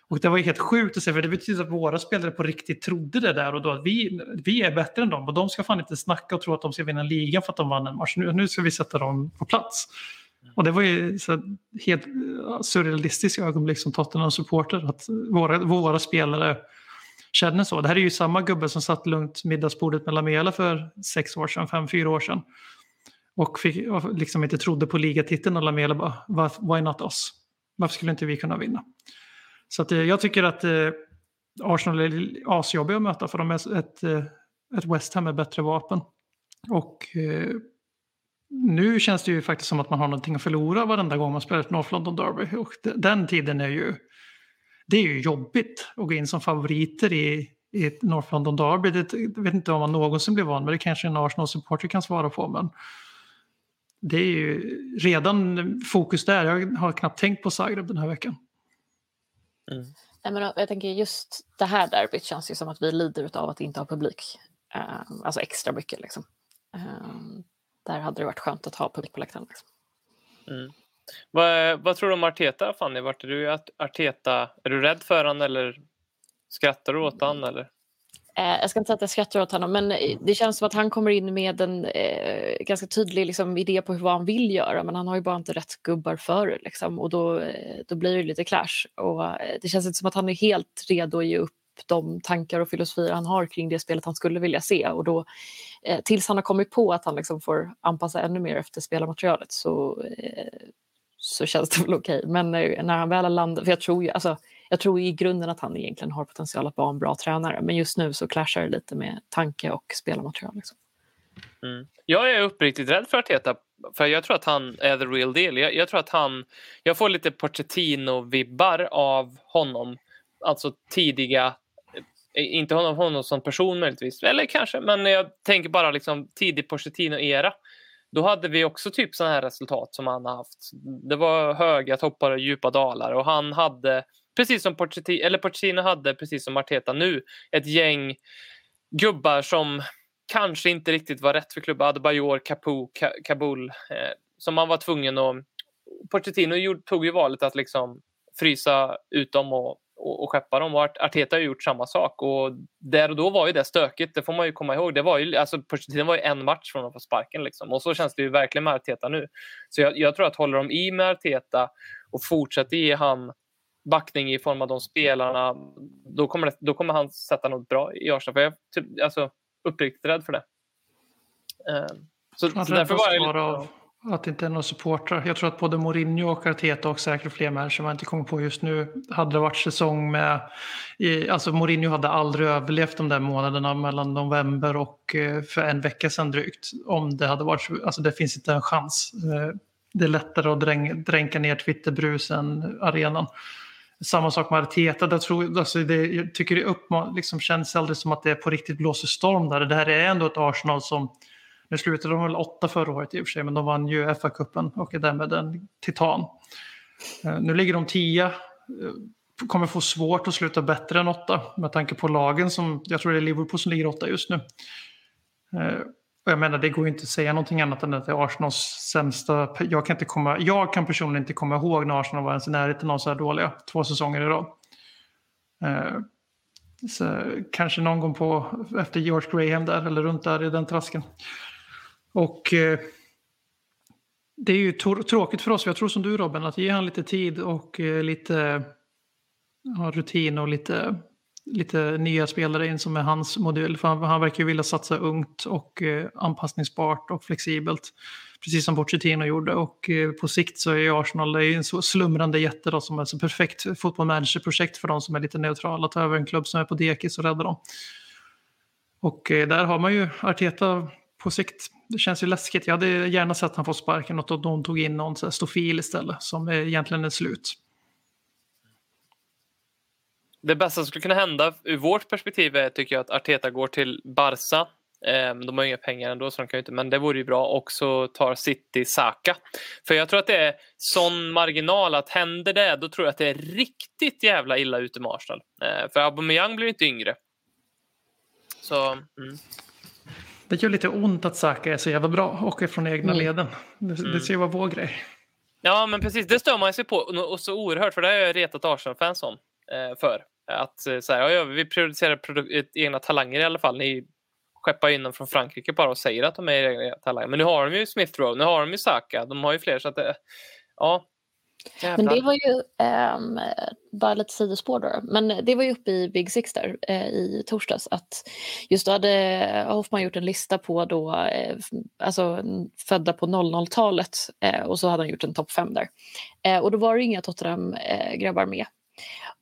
Och det var helt sjukt att se, för det betyder att våra spelare på riktigt trodde det där och då att vi, vi är bättre än dem och de ska fan inte snacka och tro att de ska vinna ligan för att de vann en match. Nu, nu ska vi sätta dem på plats. Och det var ju så helt surrealistiskt ögonblick som Tottenham-supporter att våra, våra spelare känner så. Det här är ju samma gubbe som satt lugnt middagsbordet med Lamela för sex år sedan, fem, fyra år sedan. Och, fick, och liksom inte trodde på ligatiteln och Lamela bara, why not us? Varför skulle inte vi kunna vinna? Så att, eh, jag tycker att eh, Arsenal är asjobbiga att möta för de är ett, eh, ett West Ham med bättre vapen. Och eh, nu känns det ju faktiskt som att man har någonting att förlora varenda gång man spelar ett North London Derby. Och den tiden är ju, det är ju jobbigt att gå in som favoriter i, i ett North London Derby. Det, jag vet inte om man någonsin blir van men det kanske en Arsenal-supporter kan svara på. Men det är ju redan fokus där. Jag har knappt tänkt på Zagreb den här veckan. Nej, men jag tänker just det här derbyt känns ju som att vi lider av att inte ha publik. Eh, alltså extra mycket liksom. Eh, där hade det varit skönt att ha publik på läktaren. Liksom. Vad, vad tror du om Arteta, Fanny? Vart är du Arteta? Är du rädd för han eller skrattar du åt han eller? Eh, jag ska inte säga att jag skrattar åt honom, men eh, det känns som att han kommer in med en eh, ganska tydlig liksom, idé på hur, vad han vill göra, men han har ju bara inte rätt gubbar för det. Liksom, och då, eh, då blir det lite clash. Och, det känns inte som att han är helt redo att ge upp de tankar och filosofier han har kring det spelet han skulle vilja se. Och då, eh, tills han har kommit på att han liksom får anpassa ännu mer efter spelarmaterialet så, eh, så känns det väl okej. Men när han väl har landat, för jag tror ju, alltså, jag tror i grunden att han egentligen har potential att vara en bra tränare. Men just nu så clashar det lite med tanke och spelarmaterial. Liksom. Mm. Jag är uppriktigt rädd för Arteta. För jag tror att han är the real deal. Jag, jag tror att han... Jag får lite Pochettino-vibbar av honom. Alltså tidiga... Eh, inte honom, honom som person möjligtvis. Eller kanske, men jag tänker bara liksom tidig Pochettino-era. Då hade vi också typ sådana här resultat som han har haft. Det var höga toppar och djupa dalar och han hade, precis som Pochettino, eller Pochettino hade, precis som Arteta nu, ett gäng gubbar som kanske inte riktigt var rätt för klubben. Adebayor, Capu, Ka- Kabul, eh, som man var tvungen att... Pochettino gjorde, tog ju valet att liksom frysa ut dem och, och, och skeppa dem och Art- Arteta har ju gjort samma sak och där och då var ju det stökigt, det får man ju komma ihåg. Det var ju, alltså Pochettino var ju en match från att få sparken liksom och så känns det ju verkligen med Arteta nu. Så jag, jag tror att håller de i med Arteta och fortsätter ge han backning i form av de spelarna, då kommer, det, då kommer han sätta något bra i Arsenal. För jag är typ, alltså, uppriktigt rädd för det. Eh, Så, så därför var jag lite... av att det inte är några supportrar. Jag tror att både Mourinho och Arteta och säkert fler människor man inte kommer på just nu hade det varit säsong med... i- Alltså Mourinho hade aldrig överlevt de där månaderna mellan november och eh, för en vecka sedan drygt. Om det hade varit Alltså det finns inte en chans. Eh, det är lättare att dräng, dränka ner Twitterbrus än arenan. Samma sak med Arteta. Där tror, alltså det, jag tycker det uppman, liksom känns aldrig som att det på riktigt blåser storm där. Det här är ändå ett Arsenal som nu slutade de väl åtta förra året i och för sig, men de vann ju FA-cupen och är därmed en titan. Eh, nu ligger de tia, eh, kommer få svårt att sluta bättre än åtta med tanke på lagen som, jag tror det är Liverpool som ligger åtta just nu. Eh, och jag menar, det går ju inte att säga någonting annat än att det är Arsenals sämsta, jag kan, inte komma, jag kan personligen inte komma ihåg när Arsenal var ens i närheten av så här dåliga två säsonger i rad. Eh, Så kanske någon gång på efter George Graham där eller runt där i den trasken. Och eh, det är ju tråkigt för oss, jag tror som du Robin, att ge han lite tid och eh, lite ja, rutin och lite, lite nya spelare in som är hans modell. För han, han verkar ju vilja satsa ungt och eh, anpassningsbart och flexibelt. Precis som Pochettino gjorde. Och eh, på sikt så är Arsenal det är en så slumrande jätte då, som är ett perfekt fotbollmanagerprojekt för de som är lite neutrala. Ta över en klubb som är på dekis och rädda dem. Och eh, där har man ju Arteta på sikt. Det känns ju läskigt. Jag hade gärna sett att han får sparken och att de tog in någon så här stofil istället som egentligen är slut. Det bästa som skulle kunna hända ur vårt perspektiv är tycker jag att Arteta går till Barca. Ehm, de har ju inga pengar ändå så de kan ju inte, men det vore ju bra. Och så tar City Saka. För jag tror att det är sån marginal att händer det då tror jag att det är riktigt jävla illa ute med Arsenal. Ehm, för Aubameyang blir ju inte yngre. Så, mm. Det gör lite ont att Saka är så jävla bra och är från egna Mm. leden. Det, det ska ju vara vår grej. Ja, men precis. Det stör man sig på och så oerhört, för det har jag retat Arsenal-fans om eh, för. Att eh, så här, ja, vi prioriterar produ- eh, egna talanger i alla fall. Ni skeppar in dem från Frankrike bara och säger att de är egna talanger. Men nu har de ju Smith Rowe, nu har de ju Saka, de har ju fler så att det, ja. Men Jävlar. det var ju, ehm, bara lite sidospår då, men det var ju uppe i Big Six där eh, i torsdags att just då hade Hoffman gjort en lista på då, f- alltså födda på 00-talet eh, och så hade han gjort en topp fem där. Och då var det inga Tottenham-grabbar med.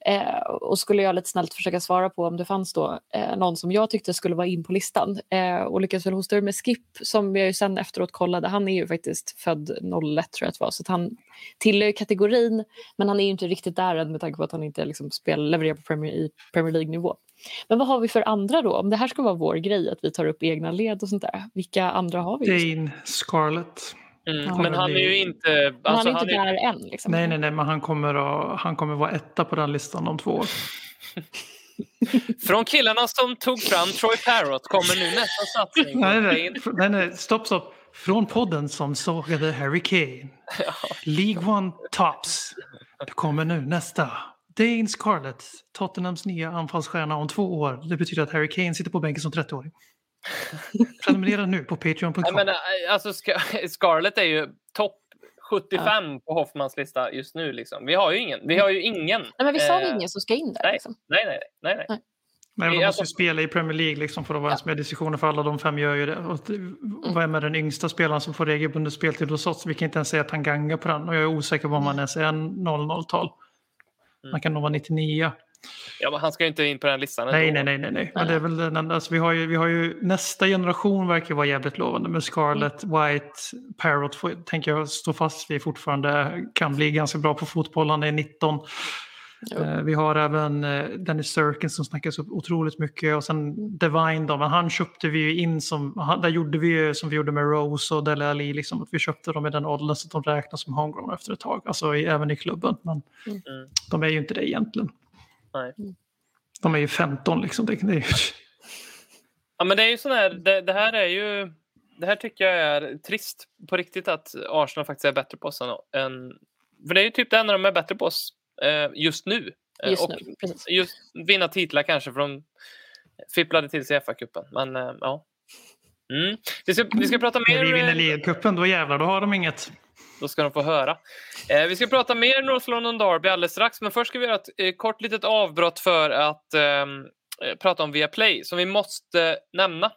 Eh, och skulle jag lite snällt försöka svara på om det fanns då eh, någon som jag tyckte skulle vara in på listan. Eh, och lyckades väl hosta ur med Skip som jag ju sen efteråt kollade. Han är ju faktiskt född 01 tror jag att det var. Så att han tillhör ju kategorin men han är ju inte riktigt där än med tanke på att han inte liksom spel, levererar på Premier, i Premier League-nivå. Men vad har vi för andra då? Om det här ska vara vår grej, att vi tar upp egna led och sånt där. Vilka andra har vi? Dane Scarlett. Mm. Men han är ju inte... Men han Alltså, är inte han är, där än. Liksom. Nej, nej, nej, men han kommer, att, han kommer vara etta på den listan om två år. från killarna som tog fram Troy Parrott kommer nu nästa satsning. Nej, nej, nej, nej, stopp, stopp. Från podden som sågade Harry Kane. League One Tops. Det kommer nu nästa. Dane Scarlett, Tottenhams nya anfallsstjärna om två år. Det betyder att Harry Kane sitter på bänken som 30-åring. Prenumerera nu på Patreon.com. Menar, alltså, Scar- Scarlett är ju topp 75 på Hoffmans lista just nu. Liksom. Vi har ju ingen. Vi har ju ingen. Nej, men vi sa Eh, ingen som ska in där. nej. Liksom. Nej, nej, nej. nej. Nej. Men de måste ju alltså- spela i Premier League liksom för att vara ens med i diskussioner för alla de fem gör ju det. Och vem är den yngsta spelaren som får regelbunden speltid hos oss? Vi kan inte ens säga Tanganga på den och jag är osäker på om han ens är en 00-tal. Han kan nog vara 99. Ja, men han ska ju inte in på den listan Nej, ändå. nej, nej, nej, nej. Men det är väl den enda. Alltså, vi, har ju, vi har ju nästa generation verkar vara jävligt lovande med Scarlett, White, Parrot får, tänker jag stå fast vid fortfarande. Kan bli ganska bra på fotboll, han är 19. Eh, vi har även eh, Dennis Sirkin som snackas upp otroligt mycket och sen Divine då, men han köpte vi ju in som, han, där gjorde vi ju som vi gjorde med Rose och Dele Alli, liksom, att vi köpte dem i den åldern så att de räknas som homegrown efter ett tag, alltså i, även i klubben. Men Mm. de är ju inte det egentligen. Nej. De är ju 15 liksom. Det, det är ju... Ja, men det är ju sån här, det, det här är ju... Det här tycker jag är trist på riktigt att Arsenal faktiskt är bättre på oss än... än för det är ju typ det enda de är bättre på oss eh, just nu. Eh, Just och nu, precis. just vinna titlar kanske för de fipplade till sig FA-cupen. Men eh, ja. Mm. Vi, ska, vi ska prata mer... När vi vinner eh, ligacupen, då jävlar, då har de inget. Då ska de få höra. Eh, vi ska prata mer North London Derby alldeles strax, men först ska vi göra ett eh, kort litet avbrott för att ehm, eh, prata om Viaplay som vi måste nämna.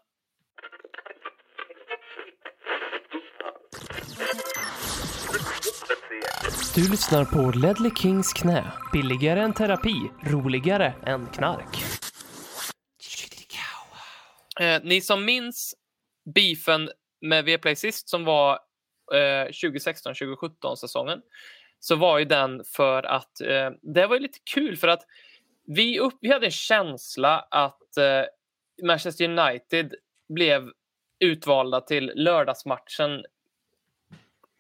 Du lyssnar på Ledley Kings knä. Billigare än terapi, roligare än knark. Eh, ni som minns beefen med Viaplay sist som var eh, 2016-2017 säsongen så var ju den för att eh, det var ju lite kul för att vi, upp, vi hade en känsla att eh, Manchester United blev utvalda till lördagsmatchen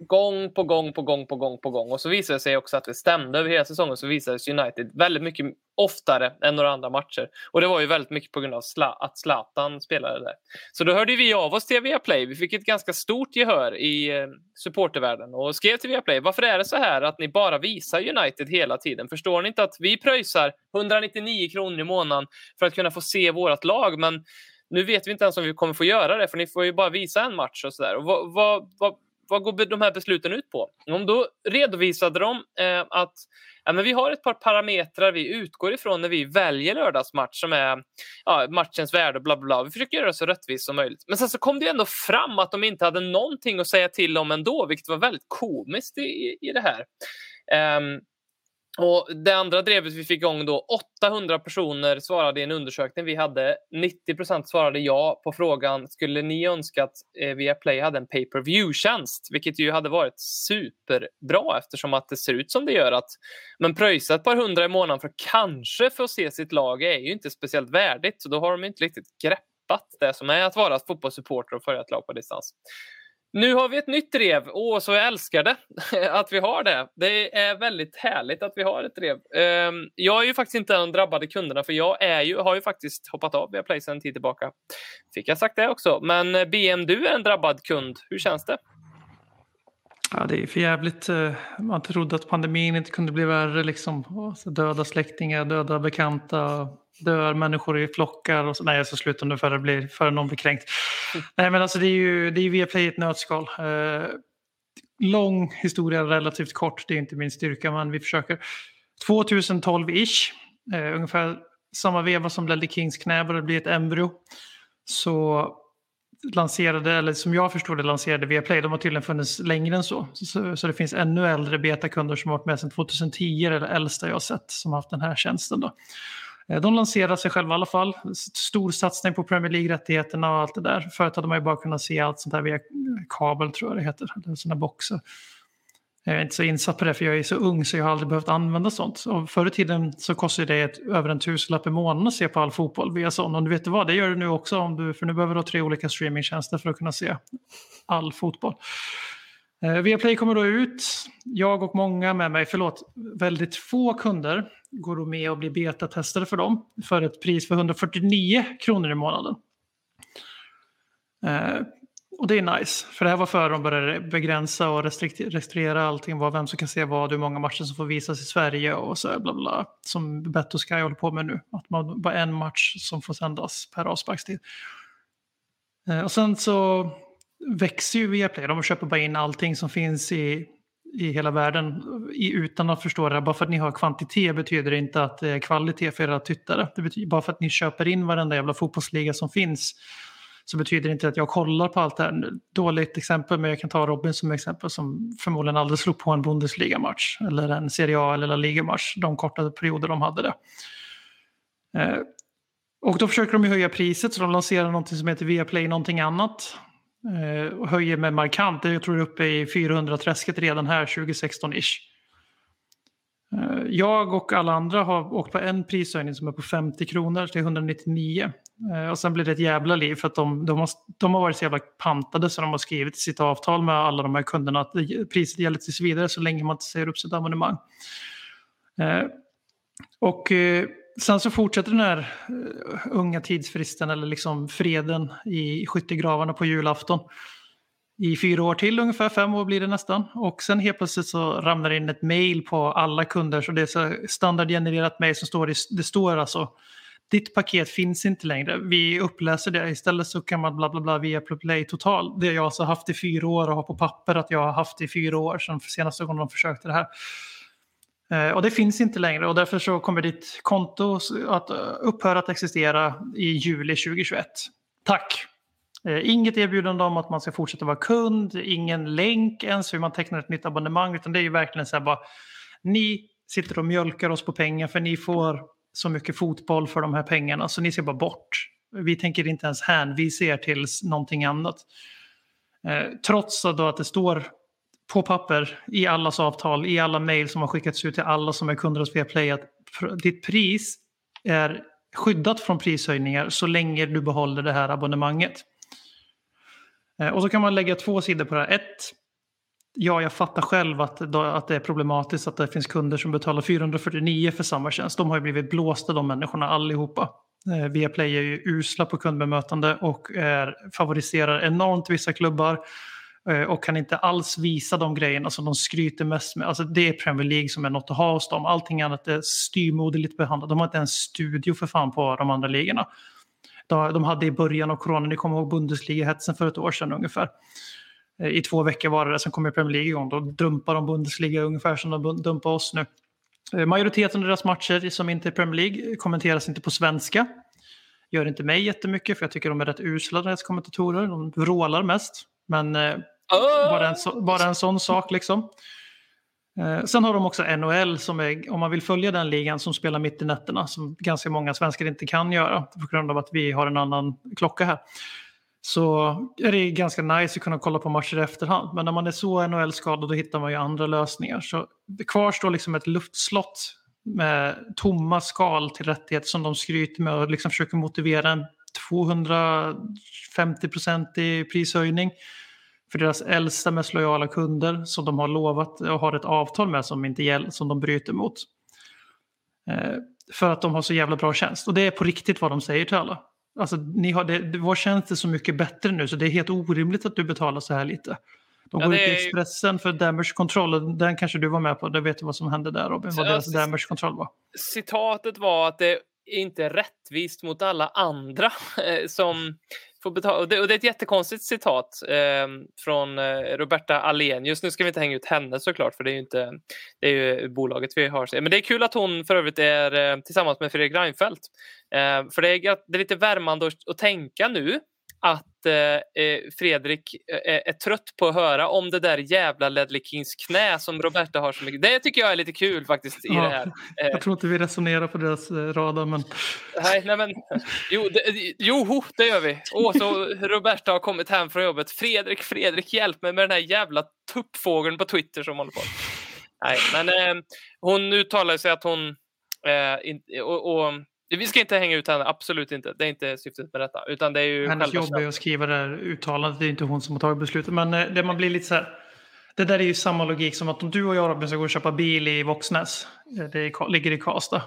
gång på gång på gång på gång på gång. Och så visade det sig också att det stämde över hela säsongen. Så visades United väldigt mycket oftare än några andra matcher. Och det var ju väldigt mycket på grund av Sla- att Zlatan spelade där. Så då hörde vi av oss till Viaplay. Vi fick ett ganska stort gehör i eh, supportervärlden och skrev till Viaplay. Varför är det så här att ni bara visar United hela tiden? Förstår ni inte att vi pröjsar 199 kronor i månaden för att kunna få se vårt lag? Men nu vet vi inte ens om vi kommer få göra det, för ni får ju bara visa en match och sådär. Och vad, vad, vad, vad går de här besluten ut på? Om då redovisade de eh, att ja, men vi har ett par parametrar vi utgår ifrån när vi väljer lördagsmatch som är ja, matchens värde och bla bla bla. Vi försöker göra det så rättvist som möjligt. Men sen så kom det ju ändå fram att de inte hade någonting att säga till om ändå, vilket var väldigt komiskt i, i, i det här. Ehm, och Det andra drevet vi fick igång då, 800 personer svarade i en undersökning vi hade. 90% svarade ja på frågan, skulle ni önska att eh, Viaplay hade en pay per view-tjänst? Vilket ju hade varit superbra eftersom att det ser ut som det gör. att Men pröjsa ett par hundra i månaden för att kanske få se sitt lag är ju inte speciellt värdigt. Så då har de inte riktigt greppat det som är att vara fotbollssupporter och följa ett lag på distans. Nu har vi ett nytt drev. Åh, så jag älskar det att vi har det. Det är väldigt härligt att vi har ett drev. Ehm, jag är ju faktiskt inte en av de drabbade kunderna för jag är ju, har ju faktiskt hoppat av Viaplay sedan en tid tillbaka. Fick jag sagt det också. Men eh, BM, du är en drabbad kund. Hur känns det? Ja, det är för jävligt. Eh, man trodde att pandemin inte kunde bli värre. Liksom. Alltså, döda släktingar, döda bekanta, dör människor i flockar. Och så. Nej, jag ska sluta nu före, blir, någon blir kränkt. Nej, men alltså det är ju, det är ju Viaplay i ett nötskal. Eh, lång historia, relativt kort. Det är inte min styrka, men vi försöker. 2012-ish, eh, ungefär samma veva som Ledley Kings knä började bli ett embryo. Så lanserade, eller som jag förstod det lanserade Viaplay, de har tydligen funnits längre än så. Så, så det finns ännu äldre betakunder som har varit med sedan 2010, eller det äldsta jag har sett, som har haft den här tjänsten. Då. Eh, de lanserar sig själva i alla fall. Stor satsning på Premier League-rättigheterna och allt det där. Förut hade man ju bara kunnat se allt sånt här via kabel, tror jag det heter, eller såna boxar. Jag är inte så insatt på det för jag är så ung så jag har aldrig behövt använda sånt. Och förr i tiden så kostade det ett, över en tusenlapp i månaden att se på all fotboll via sån. Och du vet du vad, det gör du nu också om du, för nu behöver du ha tre olika streamingtjänster för att kunna se all fotboll. Eh, Viaplay kommer då ut. Jag och många med mig, förlåt, väldigt få kunder går då med och blir betatestade för dem för ett pris för 149 kronor i månaden. Eh, och det är nice, för det här var före de började begränsa och restrikt- restrikera allting, vad, vem som kan se vad, hur många matcher som får visas i Sverige och så bla bla. Som Bet och Sky håller på med nu, att man bara en match som får sändas per avsparkstid. Eh, och sen så växer ju Viaplay, de köper bara in allting som finns i, i hela världen i, utan att förstå det. Bara för att ni har kvantitet betyder det inte att det är kvalitet för era tittare. Det betyder, bara för att ni köper in varenda jävla fotbollsliga som finns så betyder det inte att jag kollar på allt det här. Dåligt exempel, men jag kan ta Robin som exempel som förmodligen aldrig slog på en Bundesliga-match eller en Serie A eller La Liga-match, de korta perioder de hade det. Eh, och då försöker de ju höja priset så de lanserar någonting som heter Viaplay någonting annat. Eh, och höjer med markant, jag tror det är uppe i 400-träsket redan här 2016-ish. Eh, Jag och alla andra har åkt på en prishöjning som är på 50 kronor till 199. Eh, Och sen blir det ett jävla liv för att de, de, har, de har varit så jävla pantade så de har skrivit i sitt avtal med alla de här kunderna att det- priset gäller tills vidare så länge man inte säger upp sitt abonnemang. Eh, Och eh, sen så fortsätter den här eh, unga tidsfristen eller liksom freden i skyttegravarna på julafton i fyra år till, ungefär fem år blir det nästan. Och sen helt plötsligt så ramlar det in ett mail på alla kunder. Så det är så standardgenererat mail som står, i, det står alltså ditt paket finns inte längre. Vi uppläser det. Istället så kan man bla bla bla via Play Total. Det jag alltså haft i fyra år och har på papper att jag har haft i fyra år sedan senaste gången de försökte det här. Eh, Och det finns inte längre och därför så kommer ditt konto att eh, upphöra att existera i juli 2021. Tack! Eh, Inget erbjudande om att man ska fortsätta vara kund, ingen länk ens hur man tecknar ett nytt abonnemang, utan det är ju verkligen så här bara, ni sitter och mjölkar oss på pengar för ni får så mycket fotboll för de här pengarna så ni ser bara bort. Vi tänker inte ens hänvisa er till någonting annat. Eh, trots då att det står på papper i allas avtal, i alla mejl som har skickats ut till alla som är kunder hos Viaplay att ditt pris är skyddat från prishöjningar så länge du behåller det här abonnemanget. Eh, och så kan man lägga två sidor på det här. Ett, ja, jag fattar själv att, att det är problematiskt att det finns kunder som betalar 449 för samma tjänst. De har ju blivit blåsta de människorna allihopa. Eh, Viaplay är ju usla på kundbemötande och är, favoriserar enormt vissa klubbar Eh, och kan inte alls visa de grejerna som de skryter mest med. Alltså det är Premier League som är något att ha hos dem. Allting annat är styrmoderligt behandlat. De har inte ens studio för fan på de andra ligorna. De, hade i början av corona, ni kommer ihåg Bundesliga-hetsen för ett år sedan ungefär. Eh, I två veckor var det det, sen kom Premier League igång. Då dumpar de Bundesliga ungefär som de dumpar oss nu. Eh, majoriteten av deras matcher som inte är Premier League kommenteras inte på svenska. Gör inte mig jättemycket för jag tycker de är rätt usla deras kommentatorer. De vrålar mest. Men bara, en så, bara en sån sak liksom. Eh, sen har de också NHL som är, om man vill följa den ligan som spelar mitt i nätterna, som ganska många svenskar inte kan göra på grund av att vi har en annan klocka här. Så är det ganska nice att kunna kolla på matcher i efterhand. Men när man är så NHL-skadad då hittar man ju andra lösningar. Så det kvarstår liksom ett luftslott med tomma skal till rättigheter som de skryter med och liksom försöker motivera en 250% i prishöjning för deras äldsta mest lojala kunder som de har lovat och har ett avtal med som, inte gäll, som de bryter mot. Eh, för att de har så jävla bra tjänst. Och det är på riktigt vad de säger till alla. Alltså, ni har det, vår tjänst är så mycket bättre nu så det är helt orimligt att du betalar så här lite. De Ja, går ut i Expressen för damage control den kanske du var med på. Det vet du vad som hände där Robin, vad deras damage control var. citatet var att det är inte är rättvist mot alla andra eh, som får betala. Och det, och det är ett jättekonstigt citat eh, från eh, Roberta Just Nu ska vi inte hänga ut henne såklart, för det är ju inte det är ju bolaget vi har. Men det är kul att hon för övrigt är eh, tillsammans med Fredrik Reinfeldt. Eh, för det är, det är lite värmande att, att tänka nu att eh, eh, Fredrik eh, är trött på att höra om det där jävla Ledley Kings knä som Roberta har så mycket. Det tycker jag är lite kul faktiskt i Ja, det här. Eh, Jag tror inte vi resonerar på deras eh, radar, men Nej, nej men, jo, det, jo, det gör vi. Åh, så Roberta har kommit hem från jobbet. Fredrik, Fredrik, hjälp mig med den här jävla tuppfågeln på Twitter som håller på. Nej, men eh, hon uttalar sig att hon... Eh, och, och, vi ska inte hänga ut henne, absolut inte. Det är inte syftet med detta. Utan det är ju hennes jobb är att skriva det här uttalandet. Det är inte hon som har tagit beslutet. Men eh, det man blir lite så här. Det där är ju samma logik som att om du och jag Robin ska gå och köpa bil i Våxnäs. eh, Det är, ligger i Karlstad.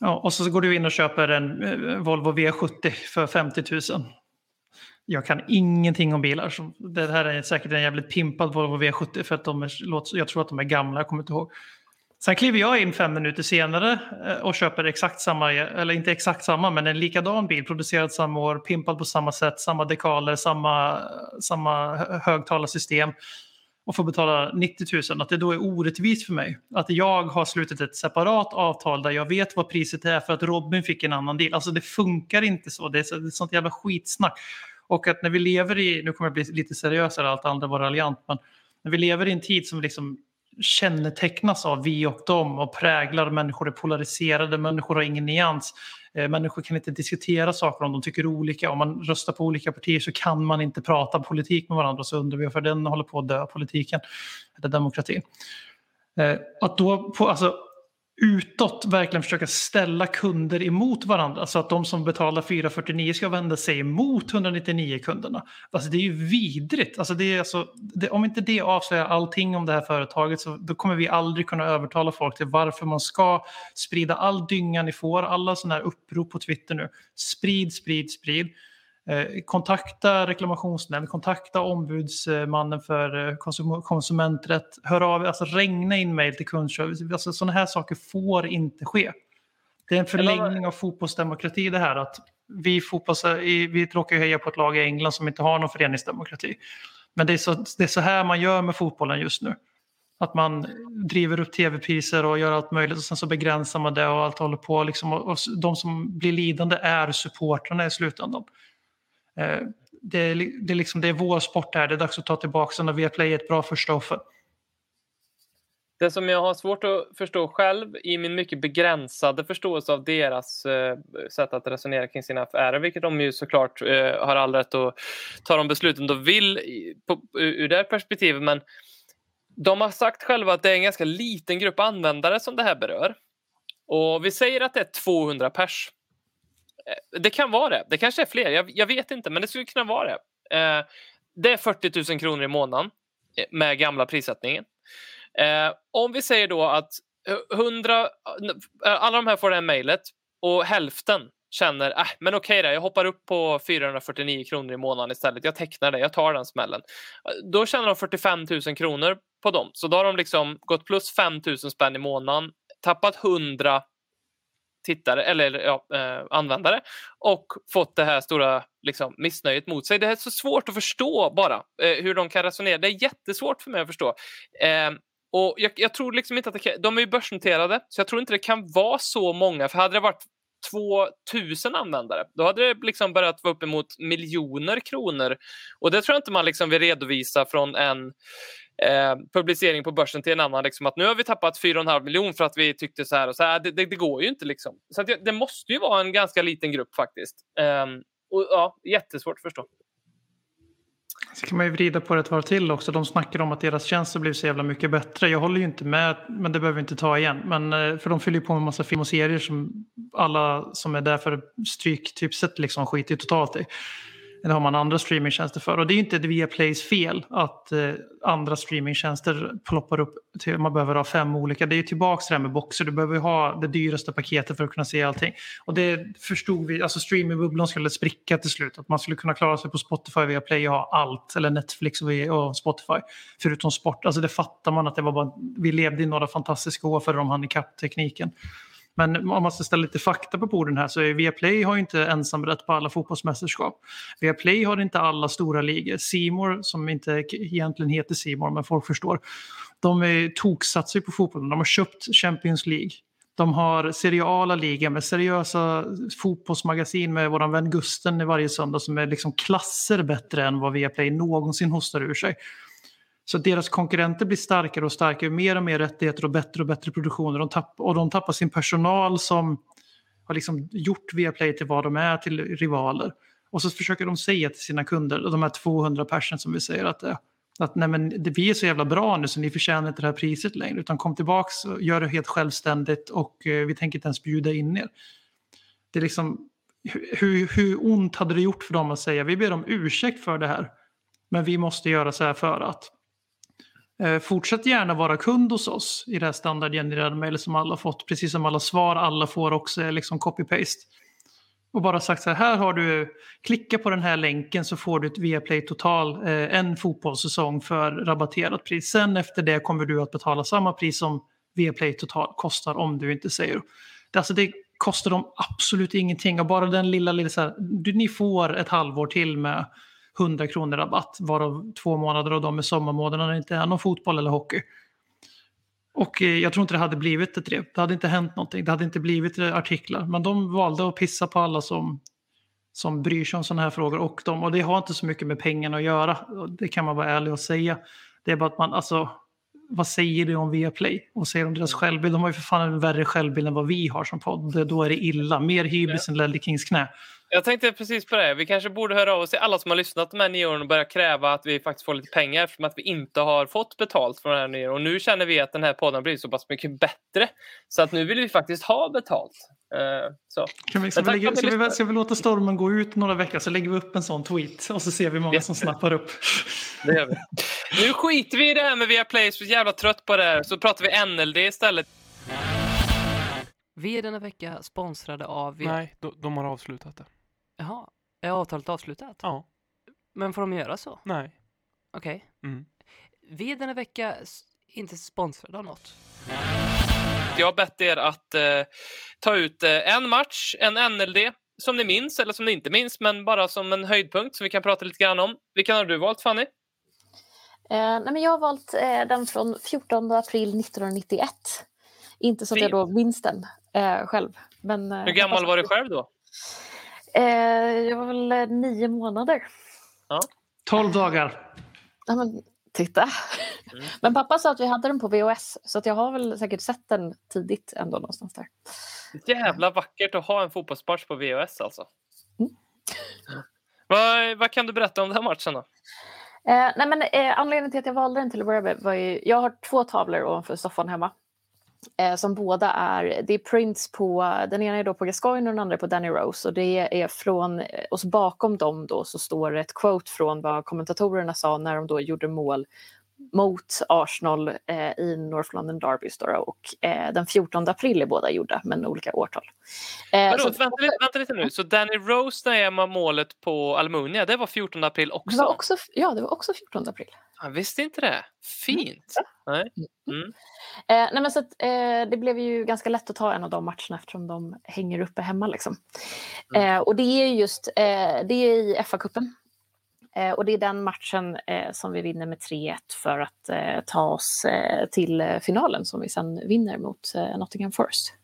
Ja, och så går du in och köper en eh, Volvo V70 för 50 000. Jag kan ingenting om bilar. Så det här är säkert en jävligt pimpad Volvo V70 för att de är, jag tror att de är gamla, jag kommer inte ihåg. Sen kliver jag in fem minuter senare eh, och köper exakt samma, eller inte exakt samma, men en likadan bil producerad samma år, pimpad på samma sätt, samma dekaler, samma, samma högtalarsystem och får betala 90 000. Att det då är orättvist för mig. Att jag har slutit ett separat avtal där jag vet vad priset är för att Robin fick en annan deal. Alltså det funkar inte så. Det är, så, det är sånt jävla skitsnack. Och att när vi lever i, nu kommer jag bli lite seriösare, allt andra var raljant, men när vi lever i en tid som liksom kännetecknas av vi och dem och präglar människor är polariserade, människor har ingen nyans. Eh, människor kan inte diskutera saker om de tycker olika. Om man röstar på olika partier så kan man inte prata politik med varandra. Så undrar vi varför den håller på att dö, politiken, eller demokratin. Eh, att då på, alltså, utåt verkligen försöka ställa kunder emot varandra så att de som betalar 449 ska vända sig emot 199 kunderna. Alltså det är ju vidrigt. Alltså det är alltså, det, om inte det avslöjar allting om det här företaget så då kommer vi aldrig kunna övertala folk till varför man ska sprida all dynga ni får, alla sådana här upprop på Twitter nu. Sprid, sprid, sprid. Eh, kontakta reklamationsnämnd, kontakta ombudsmannen för eh, konsum- konsumenträtt. Hör av alltså regna in mejl till kundservice. Alltså, sådana här saker får inte ske. Det är en förlängning av fotbollsdemokrati det här att vi, fotbolls, vi råkar heja på ett lag i England som inte har någon föreningsdemokrati. Men det är, så, det är så här man gör med fotbollen just nu. Att man driver upp tv-priser och gör allt möjligt och sen så begränsar man det och allt håller på. Liksom, och, och de som blir lidande är supportrarna i slutändan. Eh, det, är, det, är liksom, det är vår sport det här, det är dags att ta tillbaka den och Viaplay är ett bra första offer. Det som jag har svårt att förstå själv i min mycket begränsade förståelse av deras eh, sätt att resonera kring sina affärer, vilket de ju såklart eh, har all rätt att ta de besluten de vill i, på, ur det perspektivet. Men de har sagt själva att det är en ganska liten grupp användare som det här berör. Och vi säger att det är 200 pers. Eh, det kan vara det. Det kanske är fler. Jag, jag vet inte, men det skulle kunna vara det. Eh, det är 40 000 kronor i månaden eh, med gamla prissättningen. Eh, om vi säger då att 100, eh, alla de här får det här mejlet och hälften känner äh, men okej då, jag hoppar upp på 449 kronor i månaden istället. Jag tecknar det, jag tar den smällen. Då tjänar de 45 000 kronor på dem. Så då har de liksom gått plus 5 000 spänn i månaden, tappat 100 tittare eller ja, eh, användare och fått det här stora liksom, missnöjet mot sig. Det är så svårt att förstå bara eh, hur de kan resonera. Det är jättesvårt för mig att förstå. Eh, och jag, jag tror liksom inte att det kan, de är ju börsnoterade så jag tror inte det kan vara så många. För hade det varit 2000 användare då hade det liksom börjat vara uppemot miljoner kronor. Och det tror jag inte man liksom vill redovisa från en eh, publicering på börsen till en annan. Liksom, att nu har vi tappat 4,5 miljoner för att vi tyckte så här och så här. Det, det, det går ju inte liksom. Så att det, det måste ju vara en ganska liten grupp faktiskt. Eh, och ja, jättesvårt att förstå. Så kan man ju vrida på det ett varv till också. De snackar om att deras tjänster blivit så jävla mycket bättre. Jag håller ju inte med, men det behöver vi inte ta igen. Men, eh, för de fyller ju på med en massa film och serier som alla som är där för stryktipset liksom skiter ju totalt i. Det har man andra streamingtjänster för. Och det är ju inte Viaplays fel att eh, andra streamingtjänster ploppar upp. Till, man behöver ha fem olika. Det är ju tillbaka till det här med boxer. Du behöver ju ha det dyraste paketet för att kunna se allting. Och det förstod vi. Alltså streamingbubblan skulle spricka till slut. Att man skulle kunna klara sig på Spotify via Play och ha allt. Eller Netflix och, via- och Spotify. Förutom sport. Alltså det fattar man att det var bara, vi levde i några fantastiska år före de handikapptekniken. Men om man ska ställa lite fakta på borden här så är Viaplay har ju inte ensamrätt på alla fotbollsmästerskap. Viaplay har inte alla stora ligor. Simor som inte egentligen heter Simor men folk förstår. De är toksatsar ju på fotbollen. De har köpt Champions League. De har seriala ligor med seriösa fotbollsmagasin med våran vän Gusten i varje söndag som är liksom klasser bättre än vad Viaplay någonsin hostar ur sig. Så deras konkurrenter blir starkare och starkare, mer och mer rättigheter och bättre och bättre produktioner. De tapp, och de tappar sin personal som har liksom gjort Viaplay till vad de är, till rivaler. Och så försöker de säga till sina kunder, de här 200 personer som vi säger att det är, att nej men vi är så jävla bra nu så ni förtjänar inte det här priset längre. Utan kom tillbaks och gör det helt självständigt och eh, vi tänker inte ens bjuda in er. Det är liksom, hur, hur ont hade det gjort för dem att säga vi ber om ursäkt för det här. Men vi måste göra så här för att. Eh, fortsätt gärna vara kund hos oss i det här standardgenererade mejlet som alla fått. Precis som alla svar alla får också är liksom copy-paste. Och bara sagt så här, här har du, klicka på den här länken så får du ett Viaplay Total, eh, en fotbollssäsong för rabatterat pris. Sen efter det kommer du att betala samma pris som Viaplay Total kostar om du inte säger. Det, alltså det kostar dem absolut ingenting och bara den lilla, lilla så här, du, ni får ett halvår till med 100 kronor rabatt varav två månader av dem är sommarmånader när det inte är någon fotboll eller hockey. Och eh, jag tror inte det hade blivit ett rep. Det hade inte hänt någonting. Det hade inte blivit eh, artiklar. Men de valde att pissa på alla som, som bryr sig om sådana här frågor. Och, de, och det har inte så mycket med pengarna att göra. Det kan man vara ärlig och säga. Det är bara att man, alltså, vad säger det om Viaplay? Och säger om deras självbild? De har ju för fan en värre självbild än vad vi har som podd. Då är det illa. Mer hybris än Ledley Kings knä. Jag tänkte precis på det. Vi kanske borde höra av oss till alla som har lyssnat de här nio åren och börja kräva att vi faktiskt får lite pengar eftersom att vi inte har fått betalt för den här nio åren. Och nu känner vi att den här podden har blivit så pass mycket bättre så att nu vill vi faktiskt ha betalt. Uh, så. Kan vi, ska, Men vi lägga, ska, vi, ska vi låta stormen gå ut några veckor så lägger vi upp en sån tweet och så ser vi hur många som snappar upp. Det gör vi. Nu skiter vi i det här med Viaplay, så jävla trött på det här. Så pratar vi NLD istället. Vi är denna vecka sponsrade av... Nej, de, de har avslutat det. Jaha, är avtalet avslutat? Ja. Men får de göra så? Nej. Okej. Mm. Vi är denna vecka s- inte sponsrade av något. Jag har bett er att eh, ta ut eh, en match, en NLD, som ni minns eller som ni inte minns, men bara som en höjdpunkt som vi kan prata lite grann om. Vilken har du valt, Fanny? Eh, nej, men jag har valt eh, den från 14 april 1991. Inte så att jag då minns den eh, själv. Men, eh, Hur gammal var du själv då? Eh, jag var väl eh, nio månader. 12 dagar. Ja, men, titta. Mm. Men pappa sa att vi hade den på VHS så att jag har väl säkert sett den tidigt ändå någonstans där. Jävla vackert att ha en fotbollsmatch på VHS alltså. Mm. Vad, vad kan du berätta om den här matchen då? Eh, nej men, eh, anledningen till att jag valde den till att börja med var ju, jag har två tavlor ovanför soffan hemma. Eh, som båda är, det är prints på, den ena är då på Gascoigne och den andra på Danny Rose. Och det är från, och så bakom dem då så står det ett quote från vad kommentatorerna sa när de då gjorde mål mot Arsenal eh, i North London Derbys. Då, och eh, den 14 april är båda gjorda men olika årtal. Eh, Vadå, så- vänta, lite, vänta lite nu. Så Danny Rose, när är målet på Almunia, det var 14 april också? det var också, ja, det var också 14 april. Jag visste inte det. Fint. Nej. Mm. Eh, nej men så att, eh, det blev ju ganska lätt att ta en av de matcherna eftersom de hänger uppe hemma. Liksom. Eh, och det är ju just eh, det är i FA-cupen. Eh, och det är den matchen eh, som vi vinner med 3-1 för att eh, ta oss eh, till eh, finalen som vi sen vinner mot eh, Nottingham Forest.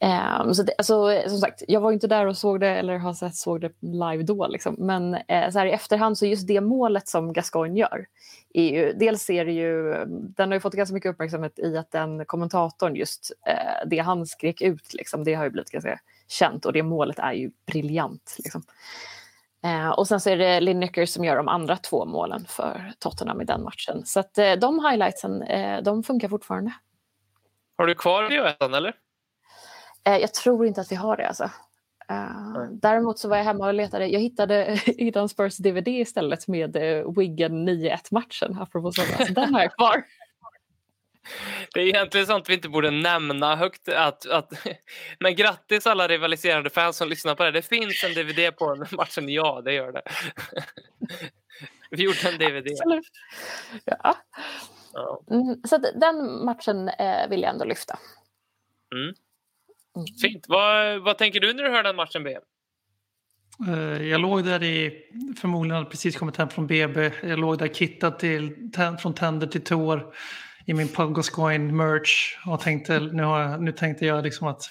Ehm, så det, alltså, eh, som sagt, jag var inte där och såg det eller har sett såg det live då. Liksom. Men eh, så här i efterhand så just det målet som Gascoigne gör är ju, dels är det ju, den har ju fått ganska mycket uppmärksamhet i att den kommentatorn just eh, det han skrek ut, liksom, det har ju blivit ganska känt och det målet är ju briljant. Liksom. Eh, och sen så är det Lineker som gör de andra två målen för Tottenham i den matchen. Så att eh, de highlightsen, eh, de funkar fortfarande. Har du kvar VHS eller? Eh, jag tror inte att vi har det alltså. Eh, däremot så var jag hemma och letade. Jag hittade Idan Spurs DVD istället med eh, Wigan 9-1 matchen. Apropå sådana. Så den har jag kvar. Det är egentligen sånt vi inte borde nämna högt. Att, att, men grattis alla rivaliserande fans som lyssnar på det. Det finns en DVD på den matchen. Ja, det gör det. Vi gjorde en DVD. Absolut. Ja. Ja. Mm, så den matchen eh, vill jag ändå lyfta. Mm. Mm. Fint. Vad, vad tänker du när du hör den matchen, B? Eh, Jag låg där i, förmodligen hade precis kommit hem från BB. Jag låg där kittad till, från tänder till tår. I min Paul Gascoigne-merch och tänkte, nu, har jag, nu tänkte jag liksom att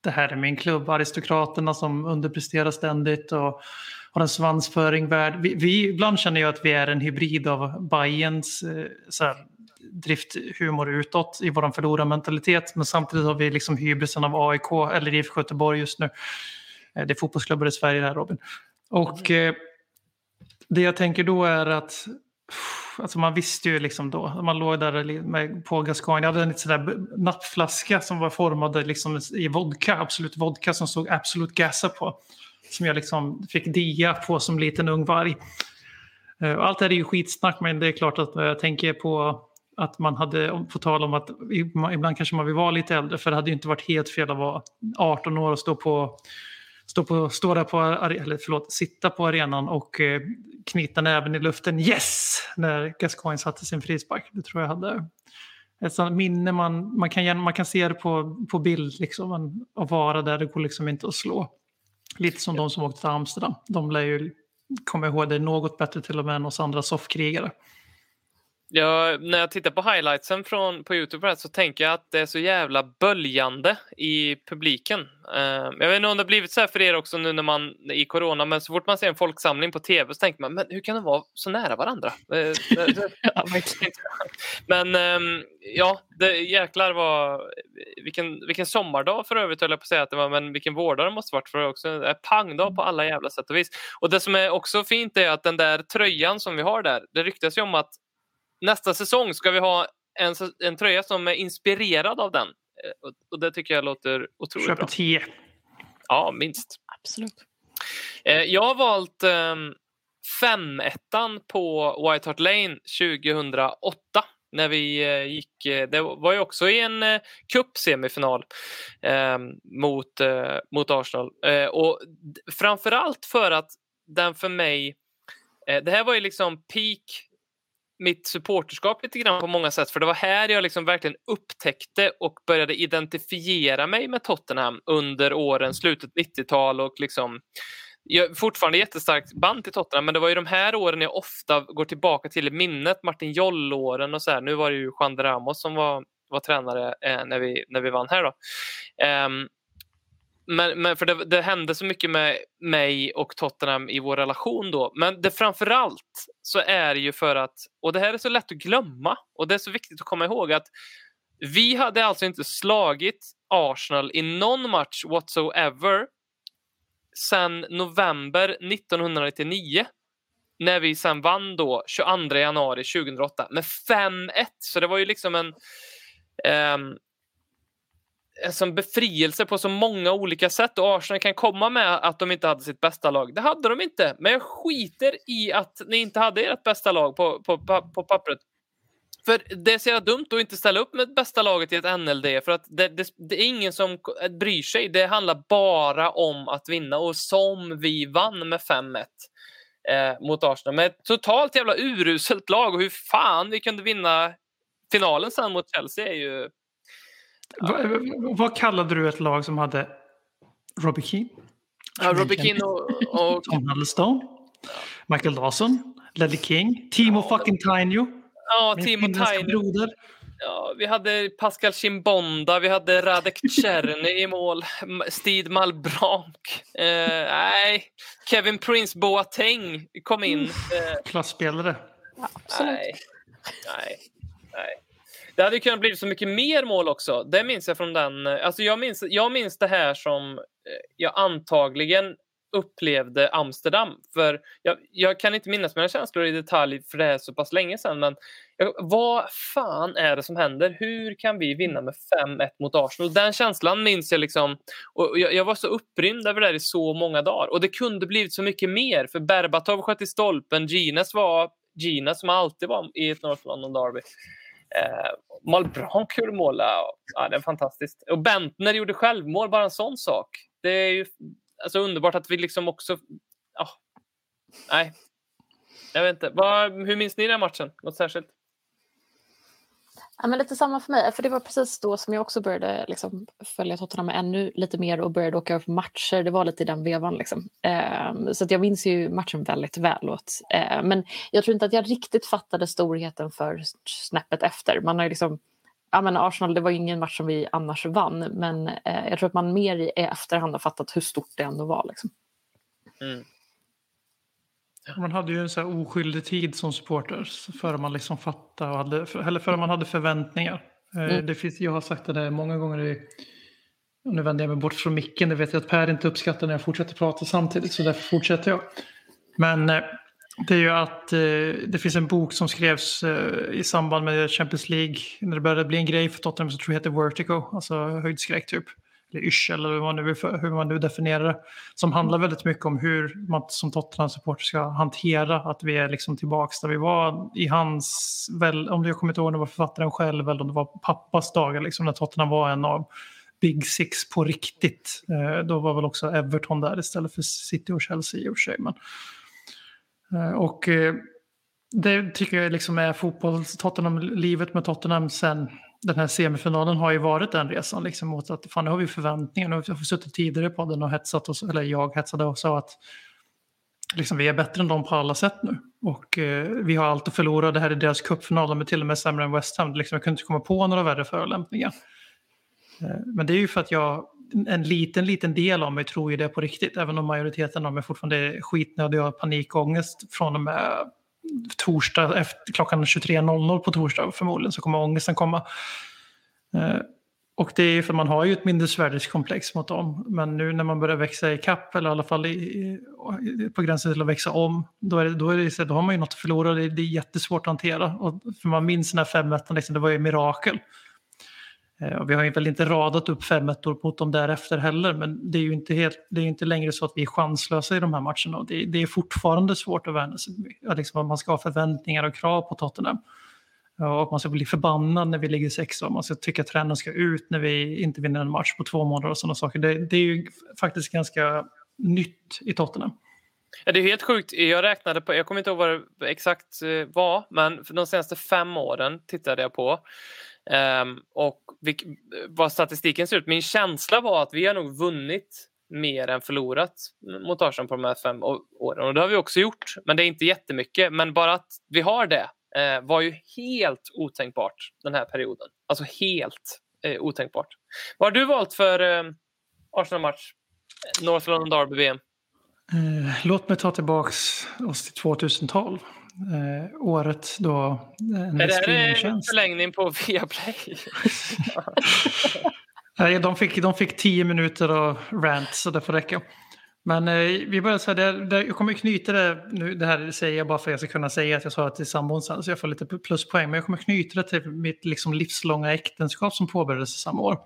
det här är min klubb, aristokraterna som underpresterar ständigt och har en svansföring värd. Vi, vi, ibland känner jag att vi är en hybrid av Bayerns eh, här, drifthumor utåt i vår förlorarmentalitet men samtidigt har vi liksom hybrisen av AIK eller IFK Göteborg just nu. Eh, Det är fotbollsklubbar i Sverige där Robin. Och eh, det jag tänker då är att Alltså man visste ju liksom då, man låg där med, på Gascoigne, jag hade en liten sån där nappflaska som var formad liksom i vodka, Absolut vodka som stod Absolut Gasa på. Som jag liksom fick dia på som liten ung varg. Eh, allt det här är ju skitsnack men det är klart att eh, jag tänker på att man hade, på tal om att ibland kanske man vill vara lite äldre för det hade ju inte varit helt fel att vara 18 år och stå på stå, på, stå där på, eller förlåt, sitta på arenan och eh, knyta näven i luften yes! När Gascoigne satte sin frispark. Det tror jag hade ett sånt minne man, man, kan, man kan se det på, på bild liksom, att vara där, det går liksom inte att slå. Lite som de som åkte till Amsterdam. De lär ju komma ihåg det något bättre till och med än oss andra soffkrigare. Ja, när jag tittar på highlightsen från, på Youtube här så tänker jag att det är så jävla böljande i publiken. Eh, jag vet inte om det har blivit så här för er också nu när man i corona, men så fort man ser en folksamling på tv så tänker man, men hur kan de vara så nära varandra? Eh, det- det- men ehm, ja, det, jäklar vad, vilken, vilken sommardag för övrigt höll jag på att säga att det var, men vilken vårdag det måste varit för det också en pangdag på alla jävla sätt och vis. Och det som är också fint är att den där tröjan som vi har där, det ryktas ju om att nästa säsong ska vi ha en, en tröja som är inspirerad av den. Eh, Och, och det tycker jag låter otroligt Köper bra. tio. Ja, minst. Absolut. Eh, Jag har valt um, 5-1 på White Hart Lane 2008 när vi eh, gick, eh, det var ju också i en cupsemifinal eh, mot, eh, mot Arsenal. Eh, och framförallt för att den för mig, eh, det här var ju liksom peak mitt supporterskap lite grann på många sätt. För det var här jag liksom verkligen upptäckte och började identifiera mig med Tottenham under åren, slutet 90-tal och liksom jag har fortfarande jättestarkt band till Tottenham men det var ju de här åren jag ofta går tillbaka till i minnet. Martin Joll-åren och så här. Nu var det ju Juan de Ramos som var, var tränare eh, när, vi, när vi vann här då. Um, men, men för det, det hände så mycket med mig och Tottenham i vår relation då. Men det framförallt så är det ju för att, och det här är så lätt att glömma och det är så viktigt att komma ihåg att vi hade alltså inte slagit Arsenal i någon match whatsoever sedan november 1999 när vi sen vann då 22 januari 2008 med 5-1. Så det var ju liksom en, ehm, en befrielse på så många olika sätt och Arsenal kan komma med att de inte hade sitt bästa lag. Det hade de inte, men jag skiter i att ni inte hade ert bästa lag på, på, på pappret. För det är så jävla dumt att inte ställa upp med bästa laget i ett NLD för att det, det, det är ingen som bryr sig. Det handlar bara om att vinna och som vi vann med 5-1 eh, mot Arsenal med ett totalt jävla uruselt lag och hur fan vi kunde vinna finalen sen mot Chelsea är ju... Va, vad kallade du ett lag som hade Robbie Keane? Ja, Robbie Keane och, och Tom Huddlestone? Michael Dawson? Ledley King? Timo fucking Tainio? ja, Timo broder? Ja, vi hade Pascal Chimbonda, vi hade Radek Czerny i mål, M- Steve Malbranc. Eh, nej, Kevin Prince Boateng kom in. Eh, Klasspelare. Absolut. nej, nej, nej. Det hade ju kunnat bli så mycket mer mål också. Det minns jag från den. Eh, alltså jag, minns, jag minns det här som eh, jag antagligen upplevde Amsterdam. För jag, jag kan inte minnas mina känslor i detalj för det är så pass länge sedan. Men jag, vad fan är det som händer? Hur kan vi vinna med 5-1 mot Arsenal? Den känslan minns jag liksom. Och jag, jag var så upprymd över det här i så många dagar. Och det kunde blivit så mycket mer. För Berbatov sköt i stolpen. Gines var Gines som alltid var i ett North London Derby. Eh, Malbranc gjorde mål. Ja, ja, det är fantastiskt. Och Bentner gjorde självmål, bara en sån sak. Det är ju alltså, underbart att vi liksom också... Ja, nej, jag vet inte. Var, hur minns ni den här matchen? Något särskilt? Ja, men lite samma för mig, för det var precis då som jag också började liksom, följa Tottenham ännu lite mer och började åka på matcher. Det var lite i den vevan. Liksom. Eh, så att jag minns ju matchen väldigt väl. Åt, eh, men jag tror inte att jag riktigt fattade storheten för snäppet efter. Man har ju liksom, ja, men Arsenal, det var ju ingen match som vi annars vann, men eh, jag tror att man mer i efterhand har fattat hur stort det ändå var. Liksom. Mm. Man hade ju en så här oskyldig tid som supporter före man liksom fattade och hade, eller före man hade förväntningar. Eh, Mm. Det finns, jag har sagt det där många gånger i, nu vänder jag mig bort från micken, det vet jag att Per inte uppskattar när jag fortsätter prata samtidigt så därför fortsätter jag. Men eh, det är ju att eh, det finns en bok som skrevs i samband med Champions League när det började bli en grej för Tottenham som tror jag heter Vertigo, alltså höjdskräck typ. Eller yrsel eller hur man, nu, hur man nu definierar det. Som handlar väldigt mycket om hur man som Tottenham-supporter ska hantera att vi är liksom tillbaka där vi var i hans, väl, om jag kommer inte ihåg om det var författaren själv eller om det var pappas dagar, liksom, när Tottenham var en av Big Six på riktigt. Eh, då var väl också Everton där istället för City och Chelsea i och för sig. Men, eh, och eh, det tycker jag liksom är fotboll, Tottenham, livet med Tottenham sen den här semifinalen har ju varit den resan liksom mot att fan nu har vi förväntningar, nu har vi suttit tidigare på den och hetsat oss, eller jag hetsade och sa att liksom, vi är bättre än dem på alla sätt nu. Och eh, vi har allt att förlora, det här är deras cupfinal, de är till och med sämre än West Ham, liksom, jag kunde inte komma på några värre förolämpningar. Eh, men det är ju för att jag, en liten, liten del av mig tror ju det på riktigt, även om majoriteten av mig fortfarande är skitnödig och har panikångest från och med torsdag efter klockan 23.00 på torsdag förmodligen så kommer ångesten komma. Eh, och det är ju för man har ju ett mindervärdeskomplex mot dem. Men nu när man börjar växa i kapp eller i alla fall i, i, på gränsen till att växa om, då, är det, då, är det, då har man ju något att förlora. Det, det är jättesvårt att hantera. Och för man minns den här 5 liksom, det var ju mirakel. Eh, och vi har ju väl inte radat upp fem ettor mot dem därefter heller, men det är ju inte, helt, det är inte längre så att vi är chanslösa i de här matcherna. Och det, det är fortfarande svårt att värna sig. Liksom man ska ha förväntningar och krav på Tottenham. Och man ska bli förbannad när vi ligger sexa. och Man ska tycka att tränaren ska ut när vi inte vinner en match på två månader och sådana saker. Det, det är ju faktiskt ganska nytt i Tottenham. Ja, det är helt sjukt. Jag räknade på, jag kommer inte ihåg vad det exakt eh, var, men för de senaste fem åren tittade jag på. Um, och vilk, vad statistiken ser ut. Min känsla var att vi har nog vunnit mer än förlorat mot Arsenal på de här fem åren. Och det har vi också gjort, men det är inte jättemycket. Men bara att vi har det eh, var ju helt otänkbart den här perioden. Alltså helt eh, otänkbart. Vad har du valt för eh, Arsenal-match? North London Derby VM? Eh, låt mig ta tillbaks oss till 2012. Eh, året då eh, en Är det här en förlängning på Viaplay? Nej, de fick, de fick tio minuter av rant så det får räcka. Men eh, vi börjar så här, det, det, jag kommer knyta det, nu, det här säger jag bara för att jag ska kunna säga att jag sa det till sambon sen så jag får lite pluspoäng. Men jag kommer knyta det till mitt liksom, livslånga äktenskap som påbörjades samma år.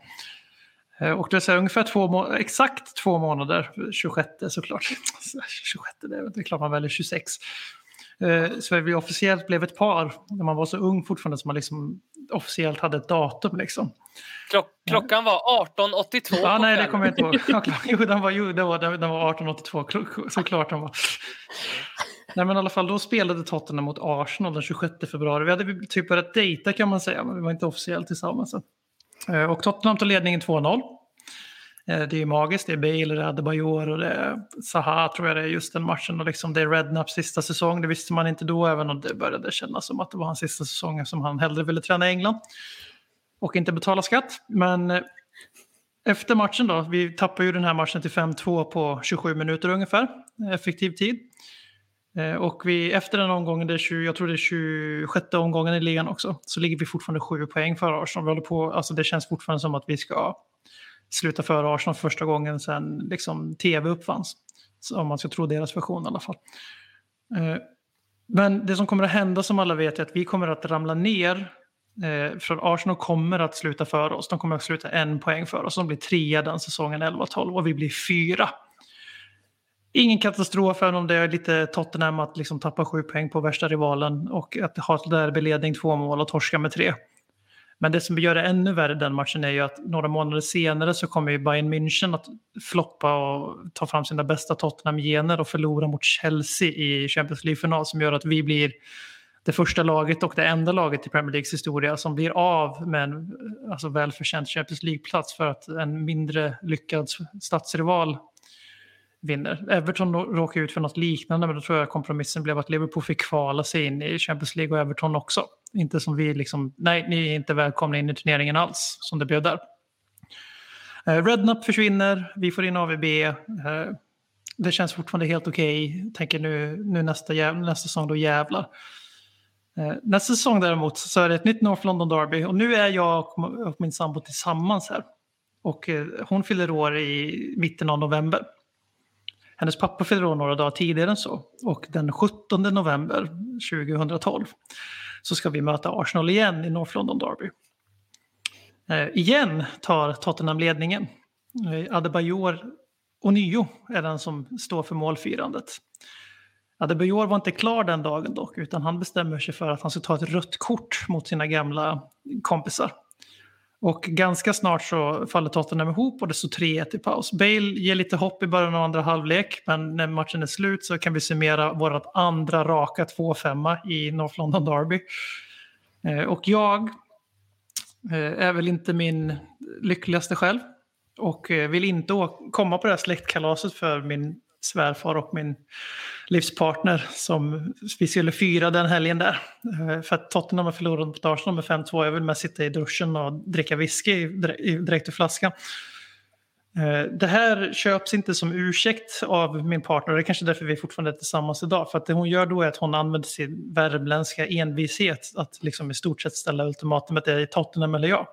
Eh, och det är så här, ungefär två må- exakt två månader, 26 såklart. 26, det är, det är klart man väljer 26. Eh, Så vi officiellt blev ett par när man var så ung fortfarande som man liksom officiellt hade ett datum. Liksom. Klock, klockan var 18.82 Ja, nej, det kommer jag inte ihåg. Ja. Jo, den var, jo, den var, den var 1882, klo- såklart den var. Nej, men i alla fall, då spelade Tottenham mot Arsenal den 26 februari. Vi hade typ börjat dejta kan man säga, men vi var inte officiellt tillsammans. Eh, Och Tottenham tog ledningen 2-0. Eh, det är ju magiskt, det är Bale, det är Adebayor och det är Zaha tror jag det är just den matchen. Och liksom det är Rednaps sista säsong, det visste man inte då, även om det började kännas som att det var hans sista säsong som han hellre ville träna i England. Och inte betala skatt. Men eh, efter matchen då, vi tappar ju den här matchen till 5-2 på 27 minuter ungefär, effektiv tid. Eh, och vi, efter den omgången, det är 20, jag tror det är 26 omgången i ligan också, så ligger vi fortfarande 7 poäng före Arsenal. Vi håller på, alltså det känns fortfarande som att vi ska sluta före Arsenal första gången sedan liksom, tv uppfanns. Så om man ska tro deras version i alla fall. Eh, Men det som kommer att hända som alla vet är att vi kommer att ramla ner. Eh, för Arsenal kommer att sluta före oss. De kommer att sluta en poäng före oss. De blir trea den säsongen 11-12 och vi blir fyra. Ingen katastrof även om det är lite Tottenham att liksom tappa sju poäng på värsta rivalen och att ha ett derbyledning två mål och torska med tre. Men det som gör det ännu värre den matchen är ju att några månader senare så kommer ju Bayern München att floppa och ta fram sina bästa Tottenham-gener och förlora mot Chelsea i Champions League-final som gör att vi blir det första laget och det enda laget i Premier Leagues historia som blir av med en alltså, välförtjänt Champions League-plats för att en mindre lyckad stadsrival vinner. Everton råkar ut för något liknande men då tror jag kompromissen blev att Liverpool fick kvala sig in i Champions League och Everton också. Inte som vi liksom, nej ni är inte välkomna in i turneringen alls som det blev där. Eh, Rednup försvinner, vi får in AVB. Eh, det känns fortfarande helt okej. Okay. Tänker nu, nu nästa, nästa säsong då jävlar. Eh, nästa säsong däremot så är det ett nytt North London Derby och nu är jag och min sambo tillsammans här. Och hon fyller år i mitten av november. Hennes pappa fyller år några dagar tidigare än så. Och den 17 november 2012 så ska vi möta Arsenal igen i North London Derby. Eh, igen tar Tottenham ledningen. Eh, Adebayor ånyo är den som står för målfirandet. Adebayor var inte klar den dagen dock, utan han bestämmer sig för att han ska ta ett rött kort mot sina gamla kompisar. Och ganska snart så faller Tottenham ihop och det står 3-1 i paus. Bale ger lite hopp i början av andra halvlek, men när matchen är slut så kan vi summera vårt andra raka 2-5 i North London Derby. Eh, och jag eh, är väl inte min lyckligaste själv och eh, vill inte komma på det här släktkalaset för min svärfar och min livspartner som vi skulle fira den helgen där. Eh, för att Tottenham har förlorat mot Arsenal med 5-2. Jag vill med sitta i duschen och dricka whisky direkt ur flaskan. Eh, det här köps inte som ursäkt av min partner. Det är kanske därför vi fortfarande är tillsammans idag. För att det hon gör då är att hon använder sin värmländska envishet att liksom i stort sett ställa ultimatumet är Tottenham eller jag.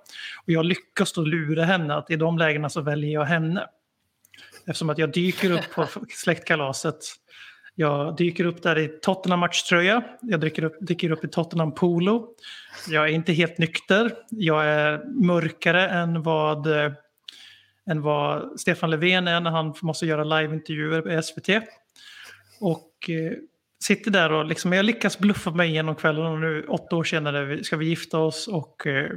Och jag lyckas då lura henne att i de lägena så väljer jag henne. Eftersom att jag dyker upp på släktkalaset. Jag dyker upp där i Tottenham-matchtröja. Jag dyker upp, dyker upp i Tottenham-polo. Jag är inte helt nykter. Jag är mörkare än vad, än vad Stefan Löfven är när han måste göra liveintervjuer på SVT. Och eh, sitter där och liksom, jag lyckas bluffa mig igenom kvällen och nu åtta år senare ska vi gifta oss och eh,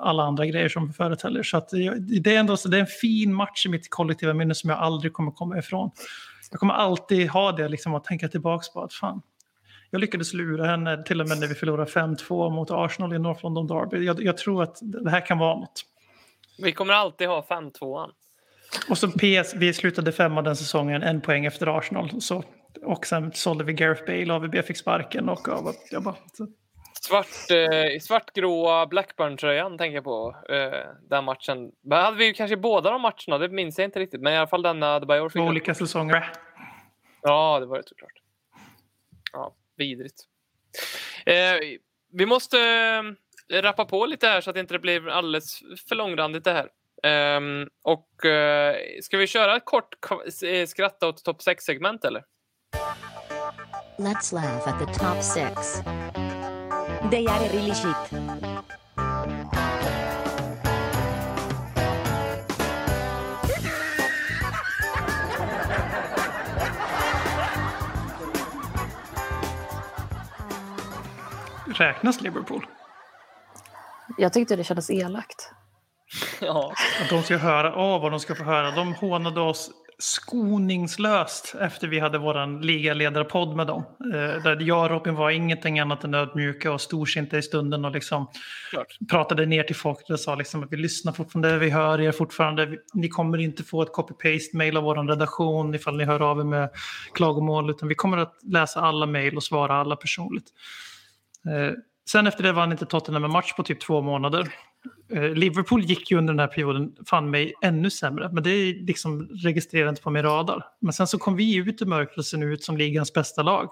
alla andra grejer som företäller. Så att, det, är ändå, det är en fin match i mitt kollektiva minne som jag aldrig kommer komma ifrån. Jag kommer alltid ha det liksom att tänka tillbaka på att fan, jag lyckades lura henne till och med när vi förlorade 5-2 mot Arsenal i North London Derby. Jag, jag, tror att det här kan vara något. Vi kommer alltid ha 5-2an. Och så PS, vi slutade femma den säsongen, en poäng efter Arsenal. Så och sen sålde vi Gareth Bale, AVB fick sparken och jag bara... Så. Svart, eh, svartgråa Blackburn-tröjan tänker jag på. Eh, den matchen. Men hade vi kanske båda de matcherna, det minns jag inte riktigt. Men i alla fall denna Adebayor fick... Olika säsonger. Ja, det var det såklart. Ja, vidrigt. Eh, vi måste eh, rappa på lite här så att det inte blir alldeles för långrandigt det här. Um, och uh, ska vi köra ett kort eh, skratta åt topp 6-segment eller? Let's laugh at the top six. They are really shit. Räknas Liverpool? Jag tyckte det kändes elakt. ja. Att de ska höra, åh vad de ska få höra. De hånade oss skoningslöst efter vi hade vår ligaledarpodd med dem. Eh, där jag och Robin var ingenting annat än ödmjuka och storsinta i stunden och liksom pratade ner till folk och sa liksom att vi lyssnar fortfarande, vi hör er fortfarande. Ni kommer inte få ett copy-paste mail av vår redaktion ifall ni hör av er med klagomål utan vi kommer att läsa alla mail och svara alla personligt. Eh, sen efter det vann inte Tottenham en match på typ två månader. Eh, Liverpool gick ju under den här perioden fan mig ännu sämre, men det är liksom registrerat inte på min radar. Men sen så kom vi ut ur mörkret och ser ut som ligans bästa lag.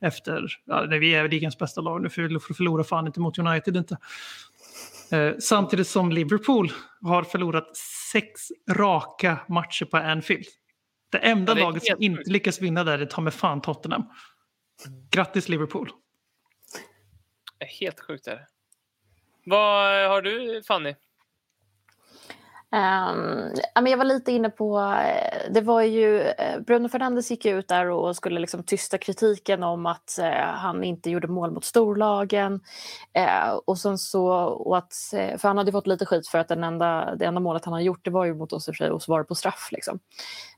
Efter, ja, när vi är ligans bästa lag nu, för vi förlorar fan inte mot United inte. Eh, samtidigt som Liverpool har förlorat sex raka matcher på Anfield. Det enda ja, det laget som inte lyckas vinna där är ta med fan Tottenham. Grattis Liverpool. Helt sjukt är det. Vad har du Fanny? Um, jag var lite inne på, eh, det var ju, eh, Bruno Fernandes gick ut där och skulle liksom tysta kritiken om att eh, han inte gjorde mål mot storlagen. Uh, och sen så, och att, för han hade fått lite skit för att den enda, det enda målet han har gjort det var ju mot oss i och så var det på straff. Liksom.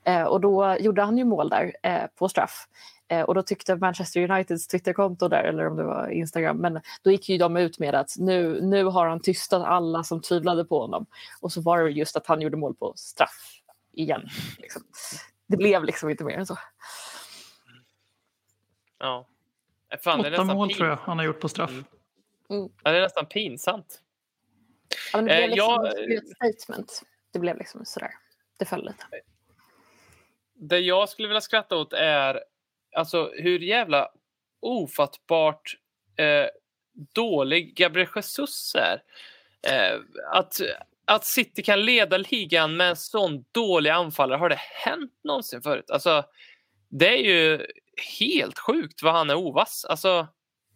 Uh, och då gjorde han ju mål där på straff. Eh, och då tyckte Manchester Uniteds Twitterkonto där, eller om det var Instagram, men då gick ju de ut med att nu, nu har han tystat alla som tvivlade på honom. Och så var det just att han gjorde mål på straff igen. Liksom. Det blev liksom inte mer än så. Ja. Fan, det är Åtta mål tror jag han har gjort på straff. Mm. Ja, det är nästan pinsamt. Ja, men det blev Eh, liksom jag- ett statement. Det blev liksom sådär. Det föll lite. Det jag skulle vilja skratta åt är alltså hur jävla ofattbart eh, dålig Gabriel Jesus är. Eh, att, att City kan leda ligan med en sån dålig anfallare, har det hänt någonsin förut? Alltså, det är ju helt sjukt vad han är ovass. Alltså,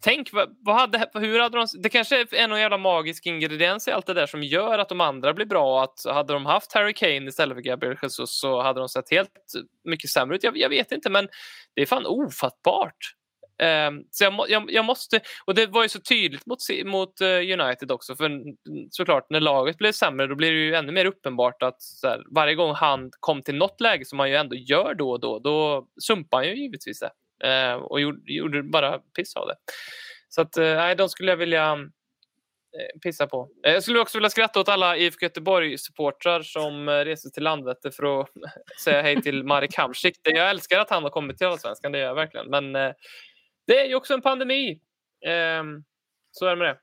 tänk, vad, vad hade, hur hade de... Det kanske är någon jävla magisk ingrediens i allt det där som gör att de andra blir bra. Att hade de haft Harry Kane istället för Gabriel Jesus så hade de sett helt mycket sämre ut. Jag, jag vet inte, men det är fan ofattbart. Um, så jag, jag, jag måste, och det var ju så tydligt mot, mot eh, United också, för såklart när laget blev sämre då blir det ju ännu mer uppenbart att så här, varje gång han kom till något läge som han ju ändå gör då och då, då sumpar han ju givetvis det. Eh, och gjorde, gjorde bara piss av det. Så att, eh, de skulle jag vilja eh, pissa på. Eh, Jag skulle också vilja skratta åt alla IFK Göteborg-supportrar som eh, reser till Landvetter för att säga hej till Marek Hamsik. Jag älskar att han har kommit till Allsvenskan, det gör jag verkligen. Men eh, det är ju också en pandemi. Ehm, så är det med det.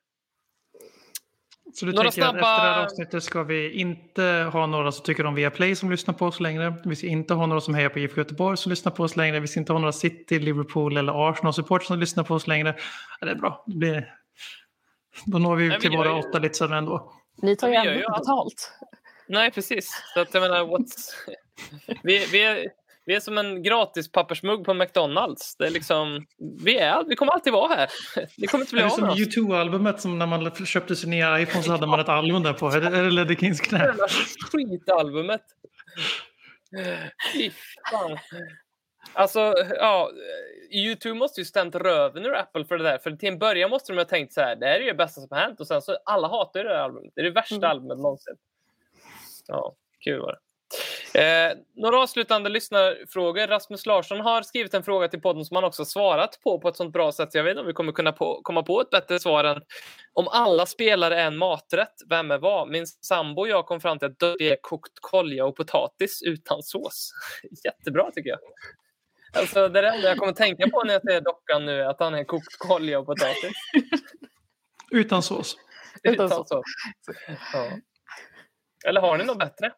Så du Några tänker att snabba- efter det här avsnittet ska vi inte ha några som tycker om Viaplay som lyssnar på oss längre. Vi ska inte ha några som hejar på IFK Göteborg som lyssnar på oss längre. Vi ska inte ha några City, Liverpool eller Arsenal-supportrar som lyssnar på oss längre. Ja, det är bra. Det blir... Då når vi Nej, ut till våra ju- åtta litsar ändå. Ni tar ju Men vi gör ändå betalt. Nej, precis. Så att jag menar, what's... vi, vi, är, vi är som en gratis pappersmugg på McDonalds. Det är liksom, vi, är, vi kommer alltid vara här. Det kommer inte bli Är det av som med oss. U2-albumet som när man köpte sin nya iPhone så hade man ett album där på? Är det, är det Ledder Kings knä? Skitalbumet. Fy fan. Alltså, ja, YouTube måste ju stämt röven ur Apple för det där. För till en början måste de ha tänkt så här, det här är det bästa som har hänt. Och sen så, alla hatar ju det här albumet. Det är det värsta Mm. albumet någonsin. Ja, kul var det. Eh, några avslutande lyssnarfrågor. Rasmus Larsson har skrivit en fråga till podden som han också svarat på på ett sånt bra sätt. Jag vet inte om vi kommer kunna på, komma på ett bättre svar än om alla spelare är en maträtt, vem är vad? Min sambo och jag kom fram till att det är kokt kolja och potatis utan sås. Jättebra tycker jag. Alltså, det är det enda jag kommer tänka på när jag ser dockan nu, att han är kokt kolja och potatis. Utan sås. Utan Utan sås. sås. Ja. Eller har ni något bättre?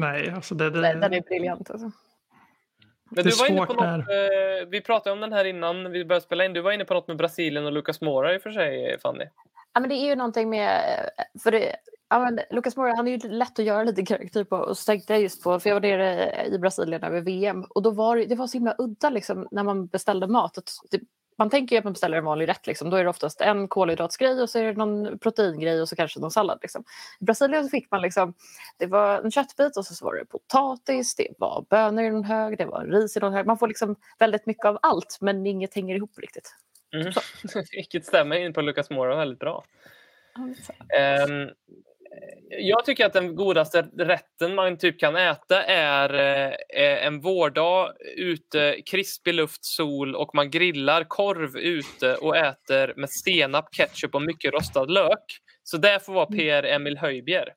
Nej, alltså det... det... Den den är briljant. Alltså. Men Det är du var inne på svårt något, eh, vi pratade om den här innan vi började spela in. Du var inne på något med Brasilien och Lucas Moura i och för sig, Fanny. Ja, men det är ju någonting med... För det, ja, men Lucas Moura, han är ju lätt att göra lite karaktär på. Och så tänkte jag just på, för jag var nere i Brasilien över VM. Och då var det, det var så himla udda liksom, när man beställde mat. Att det, man tänker ju att man beställer en vanlig rätt. Liksom. Då är det oftast en kolhydratsgrej och så är det någon proteingrej och så kanske någon sallad. Liksom. I Brasilien fick man liksom, det var en köttbit och så var det potatis, det var bönor i någon hög, det var ris i någon hög. Man får liksom väldigt mycket av allt men inget hänger ihop riktigt. Mm. Vilket stämmer in på Lucas Moura väldigt bra. Så. Jag tycker att den godaste rätten man typ kan äta är eh, en vårdag ute, krispig luft, sol och man grillar korv ute och äter med senap, ketchup och mycket rostad lök. Så det får vara Per Emil Höjbjer.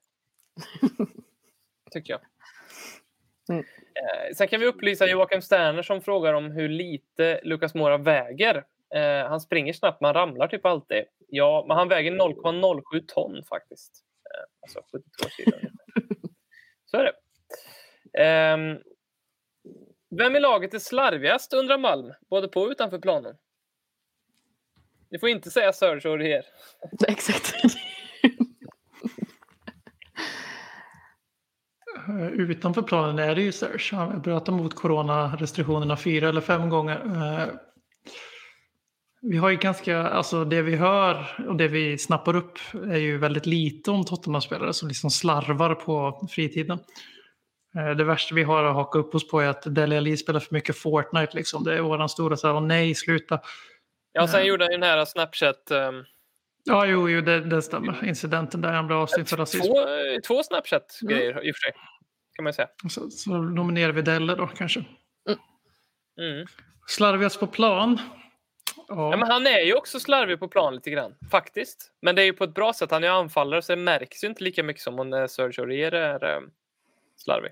Tycker jag. Mm. Eh, Sen kan vi upplysa Joakim Sterner som frågar om hur lite Lukas Mora väger. Eh, han springer snabbt, man ramlar typ alltid. Ja, men han väger 0,07 ton faktiskt. Eh, alltså 72 kilo. Så är det. Ehm, vem i laget är slarvigast undrar Malm, både på och utanför planen? Ni får inte säga Serge Aurier. Exakt. Eh, Utanför planen är det ju Serge. Han bröt mot coronarestriktionerna fyra eller fem gånger. Eh, Vi har ju ganska, alltså det vi hör och det vi snappar upp är ju väldigt lite om Tottenham-spelare som liksom slarvar på fritiden. Eh, Det värsta vi har att haka upp oss på är att Dele Alli spelar för mycket Fortnite. Liksom. Det är våran stora så här, nej, sluta. Ja, sen Nej. gjorde han ju den här Snapchat... ehm, Ja, jo, jo det, det stämmer. Incidenten där han blev avstängd för rasism. två, eh, två Snapchat-grejer i och för sig. Kan man säga. Så, så nominerar vi Delle då kanske. Mm. Slarvigast på plan. Ja, men han är ju också slarvig på plan lite grann, faktiskt. Men det är ju på ett bra sätt. Han är anfallare så det märks ju inte lika mycket som om eh, Sergio Aurier är eh, slarvig.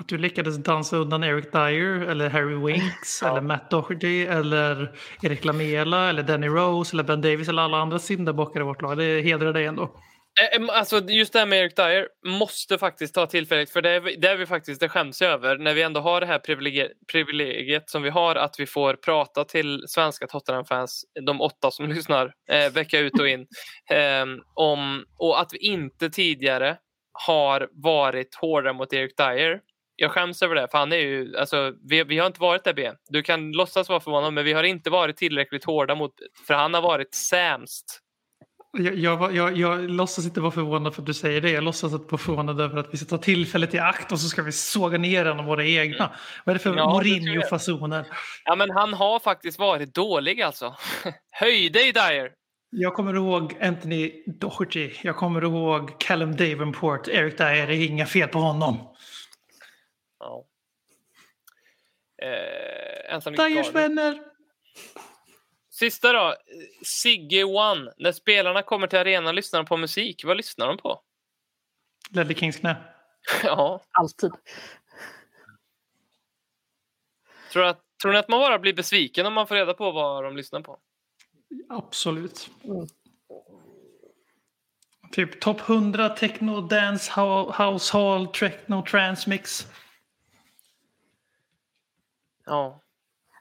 Att du lyckades dansa undan Eric Dyer eller Harry Winks eller Matt Doherty eller Erik Lamela eller Danny Rose eller Ben Davis eller alla andra syndabockar i vårt lag. Det hedrar dig ändå. Eh, alltså just det här med Eric Dyer måste faktiskt ta tillfället för det är, vi- det är vi faktiskt, det skäms jag över när vi ändå har det här privilegiet, privilegiet som vi har att vi får prata till svenska Tottenham-fans, de åtta som lyssnar eh, vecka ut och in, eh, om, och att vi inte tidigare har varit hårdare mot Eric Dyer. Jag skäms över det, för han är ju, alltså, vi, vi har inte varit där B. Du kan låtsas vara förvånad, men vi har inte varit tillräckligt hårda mot, för han har varit sämst. Jag, jag, jag, jag låtsas inte vara förvånad för att du säger det. Jag låtsas att vara förvånad över att vi ska ta tillfället i akt och så ska vi såga ner en av våra egna. Vad är det för Ja. Mourinho-fasoner? Ja, men han har faktiskt varit dålig alltså. Höj dig Dyer! Jag kommer ihåg Anthony Doherty. Jag kommer ihåg Callum Davenport. Eric Dyer, det är inga fel på honom. Ja. Eh, Dyers vänner! Sista då. Sigge One. När spelarna kommer till arenan lyssnar de på musik. Vad lyssnar de på? Ledley Kings knä. ja. Alltid. Tror, att, tror ni att man bara blir besviken om man får reda på vad de lyssnar på? Absolut. Mm. Typ topp 100 techno, dance, ho- house hall, techno, transmix. Ja.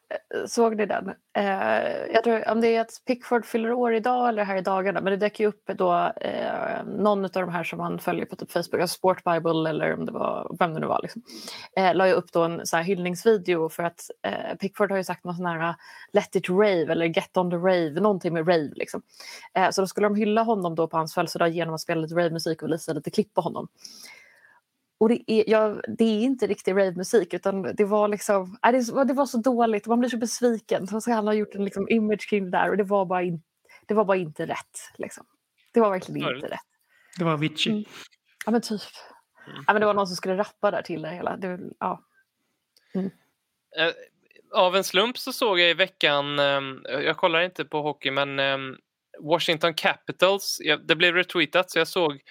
Eh, såg ni den? Eh, jag tror om det är att Pickford fyller år idag eller här i dagarna, men det dök ju upp då eh, någon av de här som man följer på typ Facebook, alltså Sport Bible eller om det var, vem det nu var, liksom, eh, la ju upp då en så här hyllningsvideo för att eh, Pickford har ju sagt någon sån här eh, Let it rave eller Get on the rave, någonting med rave liksom. Eh, så då skulle de hylla honom då på hans födelsedag genom att spela lite rave-musik och visa lite klipp på honom. Och det är, ja, det är inte riktig ravemusik utan det var liksom, nej, det, var- det var så dåligt, man blir så besviken. Så han ha gjort en liksom, image kring det där och det var bara, in, det var bara inte rätt. Liksom. Det var verkligen Sorgligt. inte rätt. Det var Avicii. Mm. Ja men typ. Ja, men det var någon som skulle rappa där till det hela. Det, ja. Eh, av en slump så såg jag i veckan, ehm, jag kollar inte på hockey, men ehm, Washington Capitals, jag, det blev retweetat så jag såg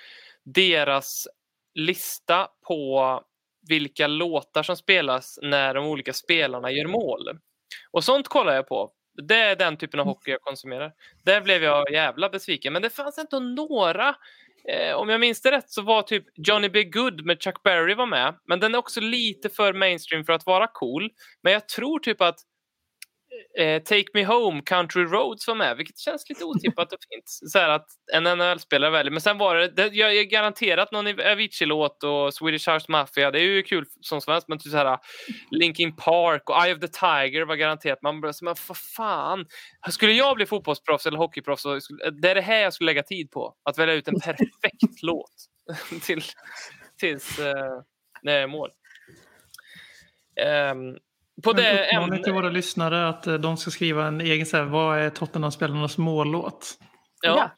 deras lista på vilka låtar som spelas när de olika spelarna gör mål. Och sånt kollar jag på. Det är den typen av hockey jag konsumerar. Där blev jag jävla besviken. Men det fanns ändå några. Eh, om jag minns det rätt så var typ Johnny B. Good med Chuck Berry var med. Men den är också lite för mainstream för att vara cool. Men jag tror typ att eh, Take Me Home, Country Roads var med, vilket känns lite otippat och fint. Så att en NHL-spelare väljer. Men sen var det, det jag är garanterat någon Avicii-låt och Swedish House Mafia. Det är ju kul som svenskt, men typ så här Linkin Park och Eye of the Tiger var garanterat. Man bara, men för fan. Skulle jag bli fotbollsproffs eller hockeyproffs så skulle, det är det här jag skulle lägga tid på. Att välja ut en perfekt låt till, tills eh, när jag är mål. Ehm, på det ämnet... till våra lyssnare att eh, de ska skriva en egen så här, vad är Tottenham-spelarnas mållåt? Ja.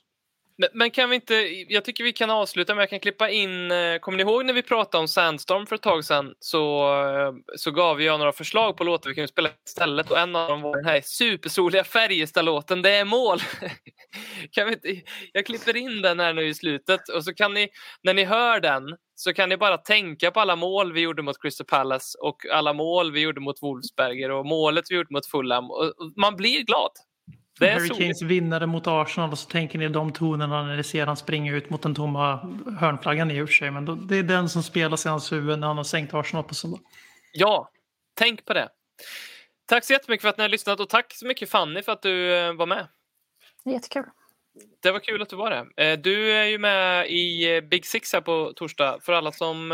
Men, men kan vi inte, jag tycker vi kan avsluta med jag kan klippa in, eh, kommer ni ihåg när vi pratade om Sandstorm för ett tag sedan så, eh, så gav jag några förslag på låtar vi kunde spela istället och en av dem var den här supersoliga Färjestad-låten Det är mål. kan vi inte, jag klipper in den här nu i slutet och så kan ni, när ni hör den så kan ni bara tänka på alla mål vi gjorde mot Crystal Palace och alla mål vi gjorde mot Wolfsberger och målet vi gjorde mot Fulham. Och man blir glad. Det är Harry. Kanes vinnare mot Arsenal och så tänker ni de tonerna när ni ser han springa ut mot den tomma hörnflaggan i och för sig. Men då, det är den som spelas i hans huvud när han har sänkt Arsenal på söndag. Ja, tänk på det. Tack så jättemycket för att ni har lyssnat och tack så mycket Fanny för att du eh, var med. Jättekul. Det var kul att du var det. Eh, Du är ju med i eh, Big Six här på torsdag. För alla som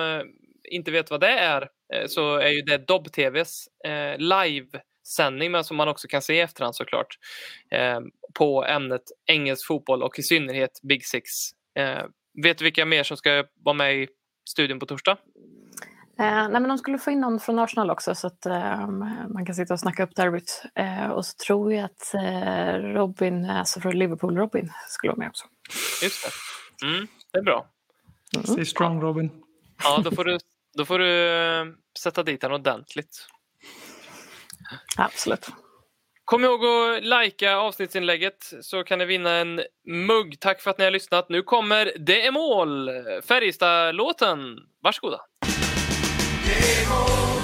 inte vet vad det är så är ju det Dobb-TVs eh, livesändning men som man också kan se i efterhand såklart eh, på ämnet engelsk fotboll och i synnerhet Big Six. Eh, Vet du vilka mer som ska vara med i studion på torsdag? Eh, nej, men de skulle få in någon från Arsenal också så att eh, man kan sitta och snacka upp derbyt. Eh, och så tror jag att eh, Robin, alltså från Liverpool, Robin skulle vara med också. Just det. Mm, det är bra. Stay strong Robin. Ja, då får du, då får du eh, sätta dit den ordentligt. Absolut. Kom ihåg att likea avsnittsinlägget så kan ni vinna en mugg. Tack för att ni har lyssnat. Nu kommer Det är mål! Färjestad-låten. Varsågoda. Det är